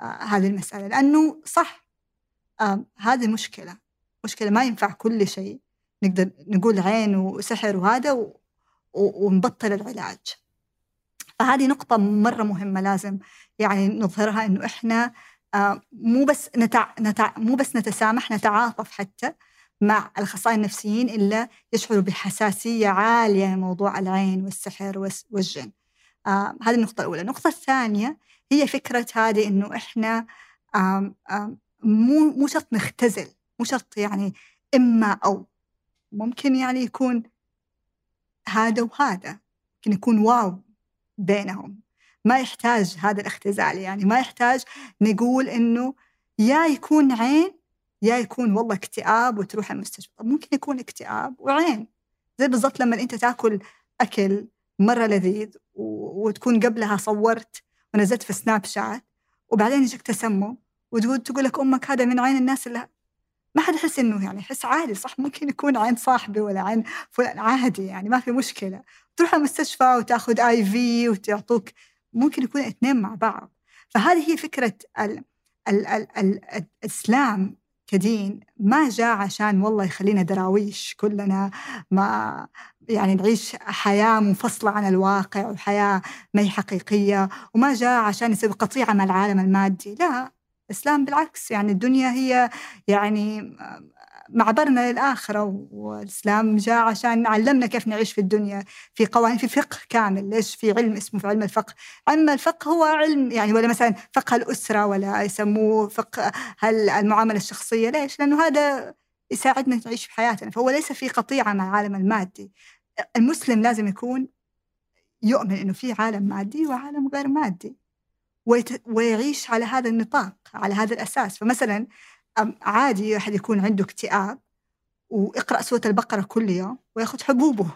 آه المسألة. لأنه صح آه هذه مشكلة. مشكلة ما ينفع كل شيء. نقدر نقول عين وسحر وهذا و... ونبطل العلاج. فهذه نقطة مرة مهمة لازم يعني نظهرها إنه إحنا آه مو بس نتع... نتع... مو بس نتسامح نتعاطف حتى مع الأخصائيين النفسيين إلا يشعروا بحساسية عالية لموضوع العين والسحر والجن. آه هذه النقطة الأولى. النقطة الثانية هي فكرة هذه إنه إحنا مو مو شرط نختزل مو شرط يعني إما أو. ممكن يعني يكون هذا وهذا. ممكن يكون واو بينهم. ما يحتاج هذا الاختزال يعني. ما يحتاج نقول إنه يا يكون عين يا يكون والله اكتئاب وتروح المستشفى. طب ممكن يكون اكتئاب وعين. زي بالضبط لما أنت تأكل أكل مرة لذيذ وتكون قبلها صورت ونزلت في سناب شات وبعدين يجيك تسمم وتقول تقول لك أمك هذا من عين الناس اللي ما حد يحس إنه يعني يحس عادي صح؟ ممكن يكون عين صاحبي ولا عين فلان عادي يعني ما في مشكلة. تروح المستشفى وتأخذ آي في وتعطوك. ممكن يكون اثنين مع بعض. فهذه هي فكرة ال ال ال ال الإسلام. كدين ما جاء عشان والله يخلينا دراويش كلنا ما يعني نعيش حياة منفصلة عن الواقع وحياة ما هي حقيقية وما جاء عشان يسوي قطيعة مع العالم المادي. لا الإسلام بالعكس يعني الدنيا هي يعني معبرنا للآخرة والإسلام جاء عشان علمنا كيف نعيش في الدنيا في قوانين في فقه كامل. ليش؟ في علم اسمه في علم الفقه. علم الفقه هو علم يعني ولا مثلا فقه الأسرة ولا يسموه فقه المعاملة الشخصية. ليش؟ لأنه هذا يساعدنا نعيش في حياتنا. فهو ليس في قطيعة مع العالم المادي. المسلم لازم يكون يؤمن إنه في عالم مادي وعالم غير مادي ويعيش على هذا النطاق على هذا الأساس. فمثلا عادي احد يكون عنده اكتئاب ويقرأ سورة البقرة كل يوم وياخذ حبوبه.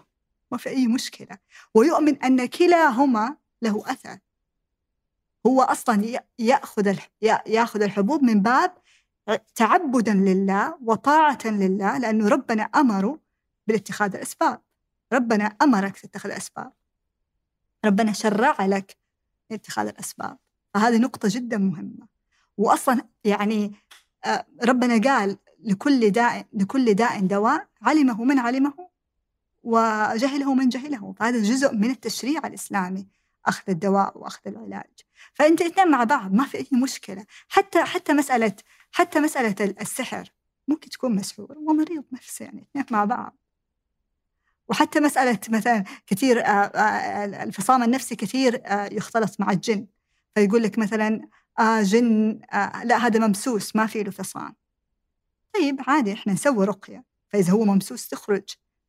ما في أي مشكلة. ويؤمن أن كلاهما له أثر. هو أصلا يأخذ يأخذ الحبوب من باب تعبدا لله وطاعة لله لأنه ربنا أمره بالاتخاذ الأسباب. ربنا أمرك تتخذ أسباب ربنا شرع لك اتخاذ الأسباب. فهذه نقطة جدا مهمة. وأصلا يعني ربنا قال لكل داء لكل داء دواء علمه من علمه وجهله من جهله. فهذا جزء من التشريع الإسلامي أخذ الدواء وأخذ العلاج. فأنت اثنين مع بعض ما في أي مشكلة. حتى حتى مسألة حتى مسألة السحر ممكن تكون مسحور ومريض نفسي يعني اثنين مع بعض. وحتى مسألة مثلا كثير آه، آه، الفصام النفسي كثير آه، يختلط مع الجن. فيقول لك مثلا آه جن آه لا هذا ممسوس ما في له فصام طيب عادي إحنا نسوي رقية. فإذا هو ممسوس تخرج.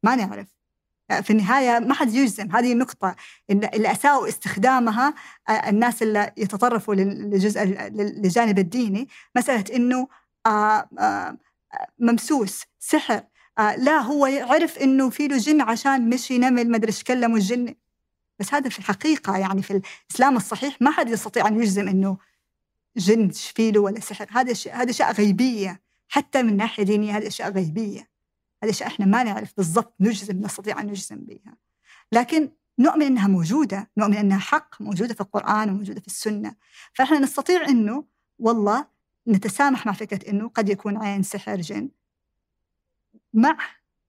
ما نعرف. في النهاية ما حد يجزم. هذه النقطة اللي أساءوا استخدامها الناس اللي يتطرفوا للجزء للجانب الديني مسألة إنه ممسوس سحر. آه لا هو عرف إنه في له جن عشان مشي نمل ما أدري إيش كلمه الجن بس هذا في الحقيقة يعني في الإسلام الصحيح ما حد يستطيع أن يجزم إنه جن في له ولا سحر. هذا شيء هذا اشياء غيبية. حتى من ناحية دينية هذه اشياء غيبية. هذه اشياء إحنا ما نعرف بالضبط نجزم نستطيع أن نجزم بها. لكن نؤمن إنها موجودة. نؤمن إنها حق موجودة في القرآن وموجودة في السنة. فإحنا نستطيع إنه والله نتسامح مع فكرة إنه قد يكون عين سحر جن. مع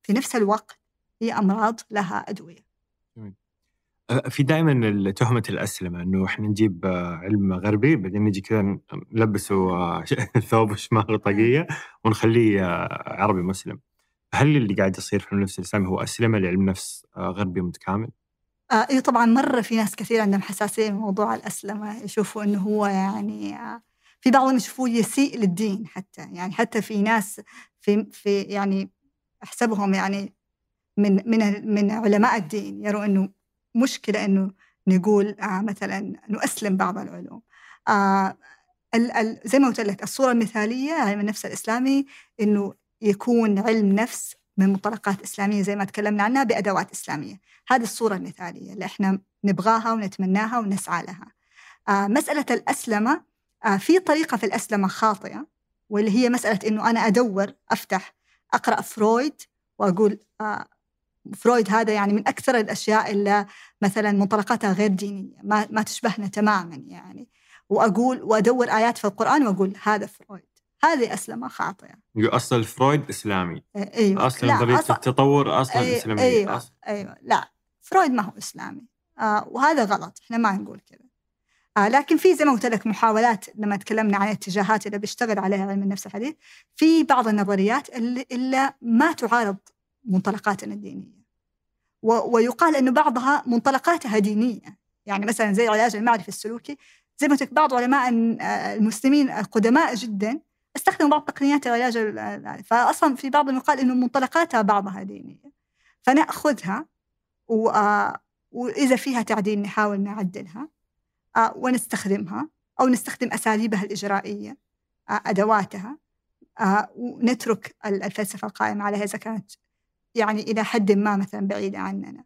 في نفس الوقت هي أمراض لها أدوية. في دائما تهمة الأسلمة أنه إحنا نجيب علم غربي بعدين نجي كذا نلبسه ثوب شمال وطاقية ونخليه عربي مسلم. هل اللي قاعد يصير في النفس الإسلامي هو أسلمة لعلم نفس غربي متكامل؟ آه إيه طبعا مرة في ناس كثير عندهم حساسية من موضوع الأسلمة يشوفوا أنه هو يعني آه في بعضهم يشوفوه يسيء للدين حتى. يعني حتى في ناس في في يعني أحسبهم يعني من من من علماء الدين يروا إنه مشكلة إنه نقول آه مثلا نؤسلم بعض العلوم. آه زي ما قلت لك الصورة المثالية علم النفس الإسلامي إنه يكون علم نفس من منطلقات إسلامية زي ما تكلمنا عنها بأدوات إسلامية. هذه الصورة المثالية اللي إحنا نبغاها ونتمناها ونسعى لها. آه مسألة الأسلمة آه في طريقة في الأسلمة خاطئة واللي هي مسألة إنه أنا أدور أفتح أقرأ فرويد وأقول آه فرويد هذا يعني من أكثر الأشياء اللي مثلا منطلقاتها غير دينية ما ما تشبهنا تماما يعني. وأقول وأدور آيات في القرآن وأقول هذا فرويد هذه أسلمة خاطئة أصل فرويد إسلامي. إيوه. أصلا نظرية أصل... التطور أصلا أيوة إسلامية. إيوه أصل. إيوه. لا فرويد ما هو إسلامي. آه وهذا غلط. إحنا ما نقول كذا. آه لكن في زي ما قلت لك محاولات لما تكلمنا عن الاتجاهات اللي بيشتغل عليها علم النفس الحديث في بعض النظريات اللي, اللي ما تعارض منطلقاتنا الدينية. ويقال انه بعضها منطلقاتها دينية. يعني مثلا زي العلاج المعرفي السلوكي زي ما قلت بعض علماء المسلمين القدماء جدا استخدموا بعض تقنيات العلاج فاصلا في بعضهم يقال إنه منطلقاتها بعضها دينية. فنأخذها آه، وإذا فيها تعديل نحاول نعدلها آه، ونستخدمها أو نستخدم أساليبها الإجرائية آه، أدواتها آه، ونترك الفلسفة القائمة عليها إذا كانت يعني إلى حد ما مثلا بعيدة عننا.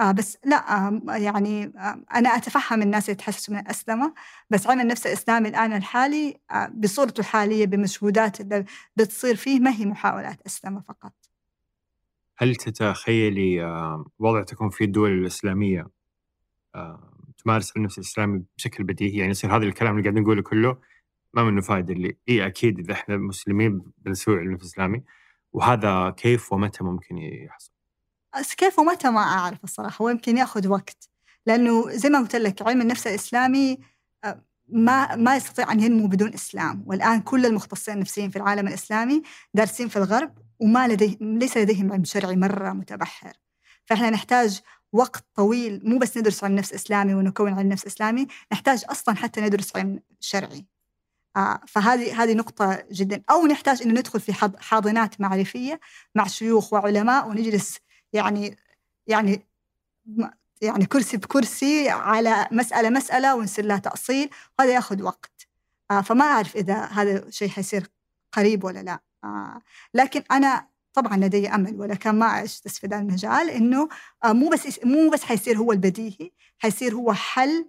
آه بس لا آه يعني آه أنا أتفهم الناس اللي تحسسوا من الأسلمة بس علم النفس الإسلامي الآن الحالي آه بصورته الحالية بمشهودات اللي بتصير فيه ما هي محاولات أسلمة فقط. هل تتخيلي آه، وضع تكون في الدول الإسلامية آه، تمارس النفس الإسلامي بشكل بديهي؟ يعني يصير هذا الكلام اللي قاعدين نقوله كله ما منه فائدة اللي إي أكيد إذا إحنا مسلمين بنسوي علم نفس إسلامي. وهذا كيف ومتى ممكن يحصل؟ كيف ومتى ما أعرف الصراحة ويمكن ياخذ وقت. لأنه زي ما قلت لك علم النفس الإسلامي ما ما يستطيع أن ينمو بدون إسلام. والآن كل المختصين النفسيين في العالم الإسلامي دارسين في الغرب وما لديه ليس لديهم علم شرعي مرة متبحر. فإحنا نحتاج وقت طويل مو بس ندرس علم نفس إسلامي ونكون علم نفس إسلامي نحتاج أصلا حتى ندرس علم شرعي. فهذه هذه نقطة جدا. أو نحتاج إنه ندخل في حاضنات معرفية مع شيوخ وعلماء ونجلس يعني يعني يعني كرسي بكرسي على مسألة مسألة ونصير لها تأصيل. وهذا يأخذ وقت. آه فما أعرف إذا هذا الشيء حيصير قريب ولا لا. آه لكن أنا طبعا لدي أمل ولكن ما عشت في المجال إنه آه مو بس مو بس حيصير هو البديهي حيصير هو حل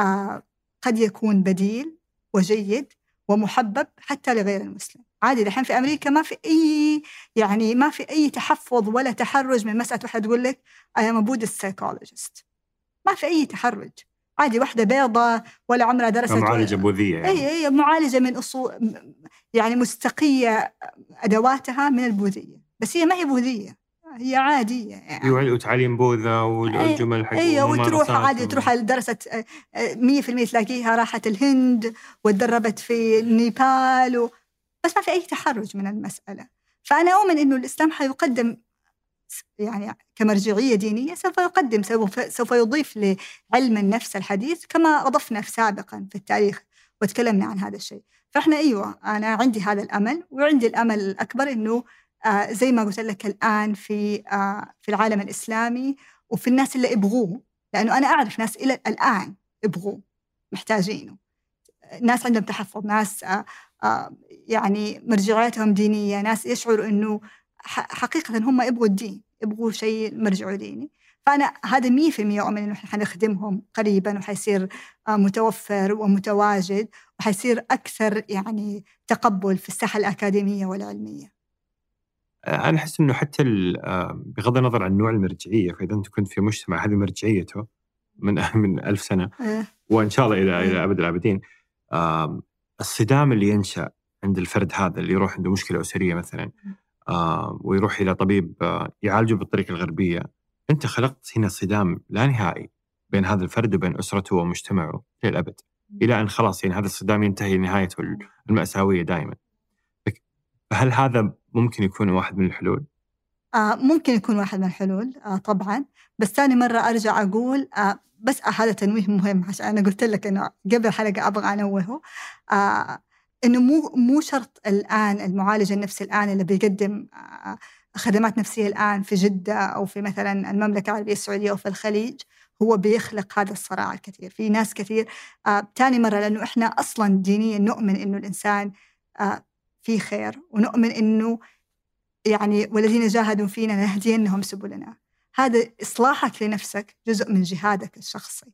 آه قد يكون بديل وجيد ومحبب حتى لغير المسلم. عادي الحين في أمريكا ما في أي يعني ما في أي تحفظ ولا تحرج من مسألة واحدة تقول لك I am Buddhist psychologist ما في أي تحرج. عادي واحدة بيضة ولا عمرها درست معالجة بوذية يعني. أي أي معالجة من اصول يعني مستقية أدواتها من البوذية. بس هي ما هي بوذية. هي عادية يعني وتعليم بوذا والجمل حق أيوه وتروح عادي تروح درست 100% آه، تلاقيها راحت الهند وتدربت في نيبال و... بس ما في أي تحرج من المسألة. فأنا أؤمن أنه الإسلام حيقدم يعني كمرجعية دينية سوف يقدم سوف يضيف لعلم النفس الحديث كما أضفنا سابقا في التاريخ وتكلمنا عن هذا الشيء. فإحنا أيوة أنا عندي هذا الأمل وعندي الأمل الأكبر أنه آه زي ما قلت لك الآن في آه في العالم الإسلامي وفي الناس اللي يبغوه لأنه أنا أعرف ناس إلى الآن يبغوه محتاجينه. ناس عندهم تحفظ ناس آه آه يعني مرجعياتهم دينية ناس يشعروا أنه حقيقة هم يبغوا الدين يبغوا شيء مرجعوا ديني. فأنا هذا مية في المية أؤمن إنه حنخدمهم قريبا وحيصير آه، متوفر ومتواجد وحيصير أكثر يعني تقبل في الساحة الأكاديمية والعلمية. آه، أنا أحس إنه حتى آه، بغض النظر عن نوع المرجعية فإذا أنت كنت في مجتمع هذه مرجعيته من من ألف سنة إيه. وإن شاء الله إلى إلى إيه. أبد الآبدين الصدام اللي ينشأ عند الفرد هذا اللي يروح عنده مشكلة أسرية مثلا ويروح إلى طبيب آه يعالجه بالطريقة الغربية أنت خلقت هنا صدام لا نهائي بين هذا الفرد وبين أسرته ومجتمعه للأبد إلى أن خلاص يعني هذا الصدام ينتهي لنهايته المأساوية دائما فهل هذا ممكن يكون واحد من الحلول؟ آه ممكن يكون واحد من الحلول آه طبعا. بس ثاني مرة أرجع أقول آه بس هذا تنويه مهم عشان أنا قلت لك إنه قبل الحلقة أبغى أنوهه. آه إنه مو مو شرط الآن المعالج النفسي الآن اللي بيقدم آه خدمات نفسية الآن في جدة أو في مثلا المملكة العربية السعودية أو في الخليج هو بيخلق هذا الصراع الكثير. في ناس كثير آه تاني مرة لأنه إحنا أصلا دينيا نؤمن إنه الإنسان آه في خير ونؤمن إنه يعني والذين جاهدوا فينا نهدينهم سبلنا. هذا إصلاحك لنفسك جزء من جهادك الشخصي.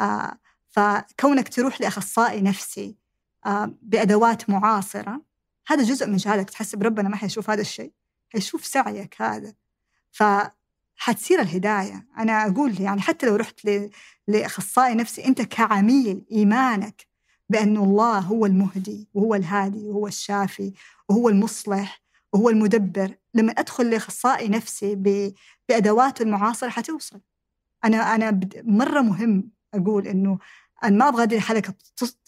آه فكونك تروح لأخصائي نفسي آه بأدوات معاصرة هذا جزء من جهادك. تحسب ربنا ما حيشوف هذا الشيء حيشوف سعيك هذا. فحتصير الهداية. أنا أقول يعني حتى لو رحت لأخصائي نفسي أنت كعميل إيمانك بأن الله هو المهدي وهو الهادي وهو الشافي وهو المصلح وهو المدبر. لما أدخل لأخصائي نفسي بأدواته المعاصرة حتوصل. أنا أنا مرة مهم أقول إنه أنا ما أبغى هذه الحلقة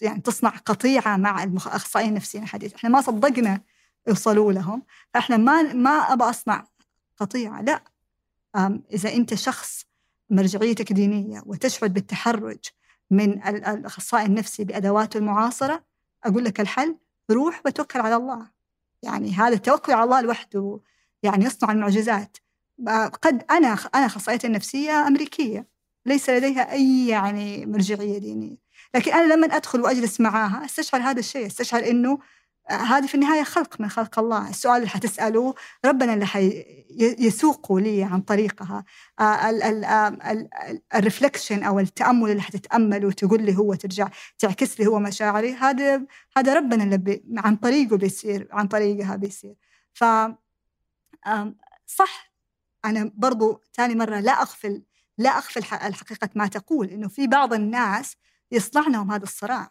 يعني تصنع قطيعة مع الأخصائيين النفسيين الحديث. إحنا ما صدقنا يوصلوا لهم فإحنا ما ما أبغى أصنع قطيعة. لا. إذا أنت شخص مرجعيتك دينية وتشعر بالتحرج من الأخصائي النفسي بأدواته المعاصرة أقول لك الحل روح وتوكل على الله. يعني هذا التوكل على الله لوحده يعني يصنع المعجزات. قد أنا أنا أخصائية النفسية أمريكية ليس لديها أي يعني مرجعية دينية. لكن أنا لما أدخل وأجلس معاها أستشعر هذا الشيء أستشعر إنه هذه في النهاية خلق من خلق الله. السؤال اللي حتسأله ربنا اللي حيسوقه لي عن طريقها. الرفلكشن أو التأمل اللي حتتأمل وتقول لي هو ترجع تعكس لي هو مشاعري هذا هذا ربنا اللي بي عن طريقه بيصير عن طريقها بيصير. ف صح. أنا برضو ثاني مرة لا أغفل لا أغفل الحقيقة ما تقول إنه في بعض الناس يصنعنهم هذا الصراع.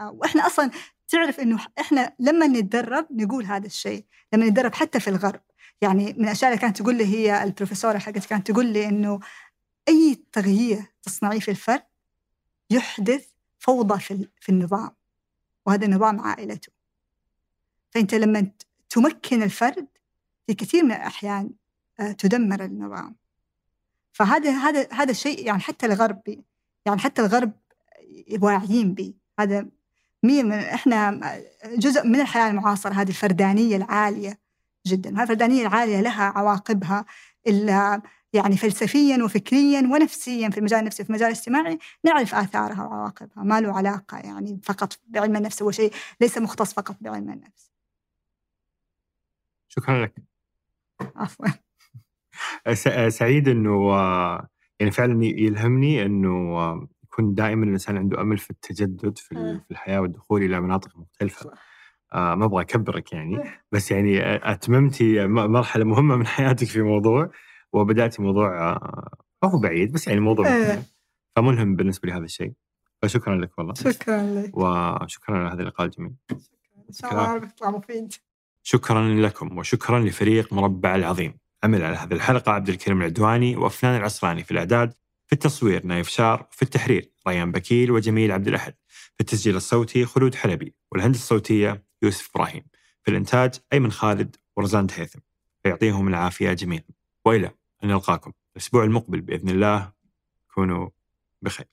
وإحنا أصلا تعرف إنه إحنا لما نتدرب نقول هذا الشيء لما نتدرب حتى في الغرب. يعني من الأشياء اللي كانت تقول لي هي البروفيسورة حقتي كانت تقول لي إنه أي تغيير تصنعيه في الفرد يحدث فوضى في في النظام وهذا نظام عائلته. فأنت لما تمكن الفرد في كثير من الأحيان آه، تدمر النظام. فهذا هذا هذا الشيء يعني حتى الغرب يعني حتى الغرب واعيين به هذا مية من إحنا جزء من الحياة المعاصرة هذه الفردانية العالية جدا. هذه الفردانية العالية لها عواقبها إلا يعني فلسفيا وفكريا ونفسيا في المجال النفسي في المجال الاجتماعي نعرف آثارها وعواقبها. ما له علاقة يعني فقط بعلم النفس هو شيء ليس مختص فقط بعلم النفس. شكرا لك. عفوا. سعيد إنه يعني فعلا يلهمني إنه يكون دائما الإنسان عنده أمل في التجدد في, آه. في الحياة والدخول إلى مناطق مختلفة. آه ما أبغى أكبرك يعني. بس يعني اتممتي مرحلة مهمة من حياتك في موضوع وبداتي موضوع آه هو بعيد بس يعني موضوع آه. فملهم بالنسبة لي هذا الشيء. فشكرا لك والله. شكرا لك. وشكرا على هذا اللقاء الجميل. إن شاء الله مفيد. شكرا لكم وشكرا لفريق مربع العظيم. عمل على هذه الحلقة عبد الكريم العدواني وأفنان العصراني في الإعداد في التصوير نايف شار في التحرير ريان بكيل وجميل عبد الأحد. في التسجيل الصوتي خلود حلبي والهندسة الصوتية يوسف إبراهيم. في الإنتاج أيمن خالد ورزان هيثم فيعطيهم العافية جميعا. وإلى أن نلقاكم الأسبوع المقبل بإذن الله. كونوا بخير.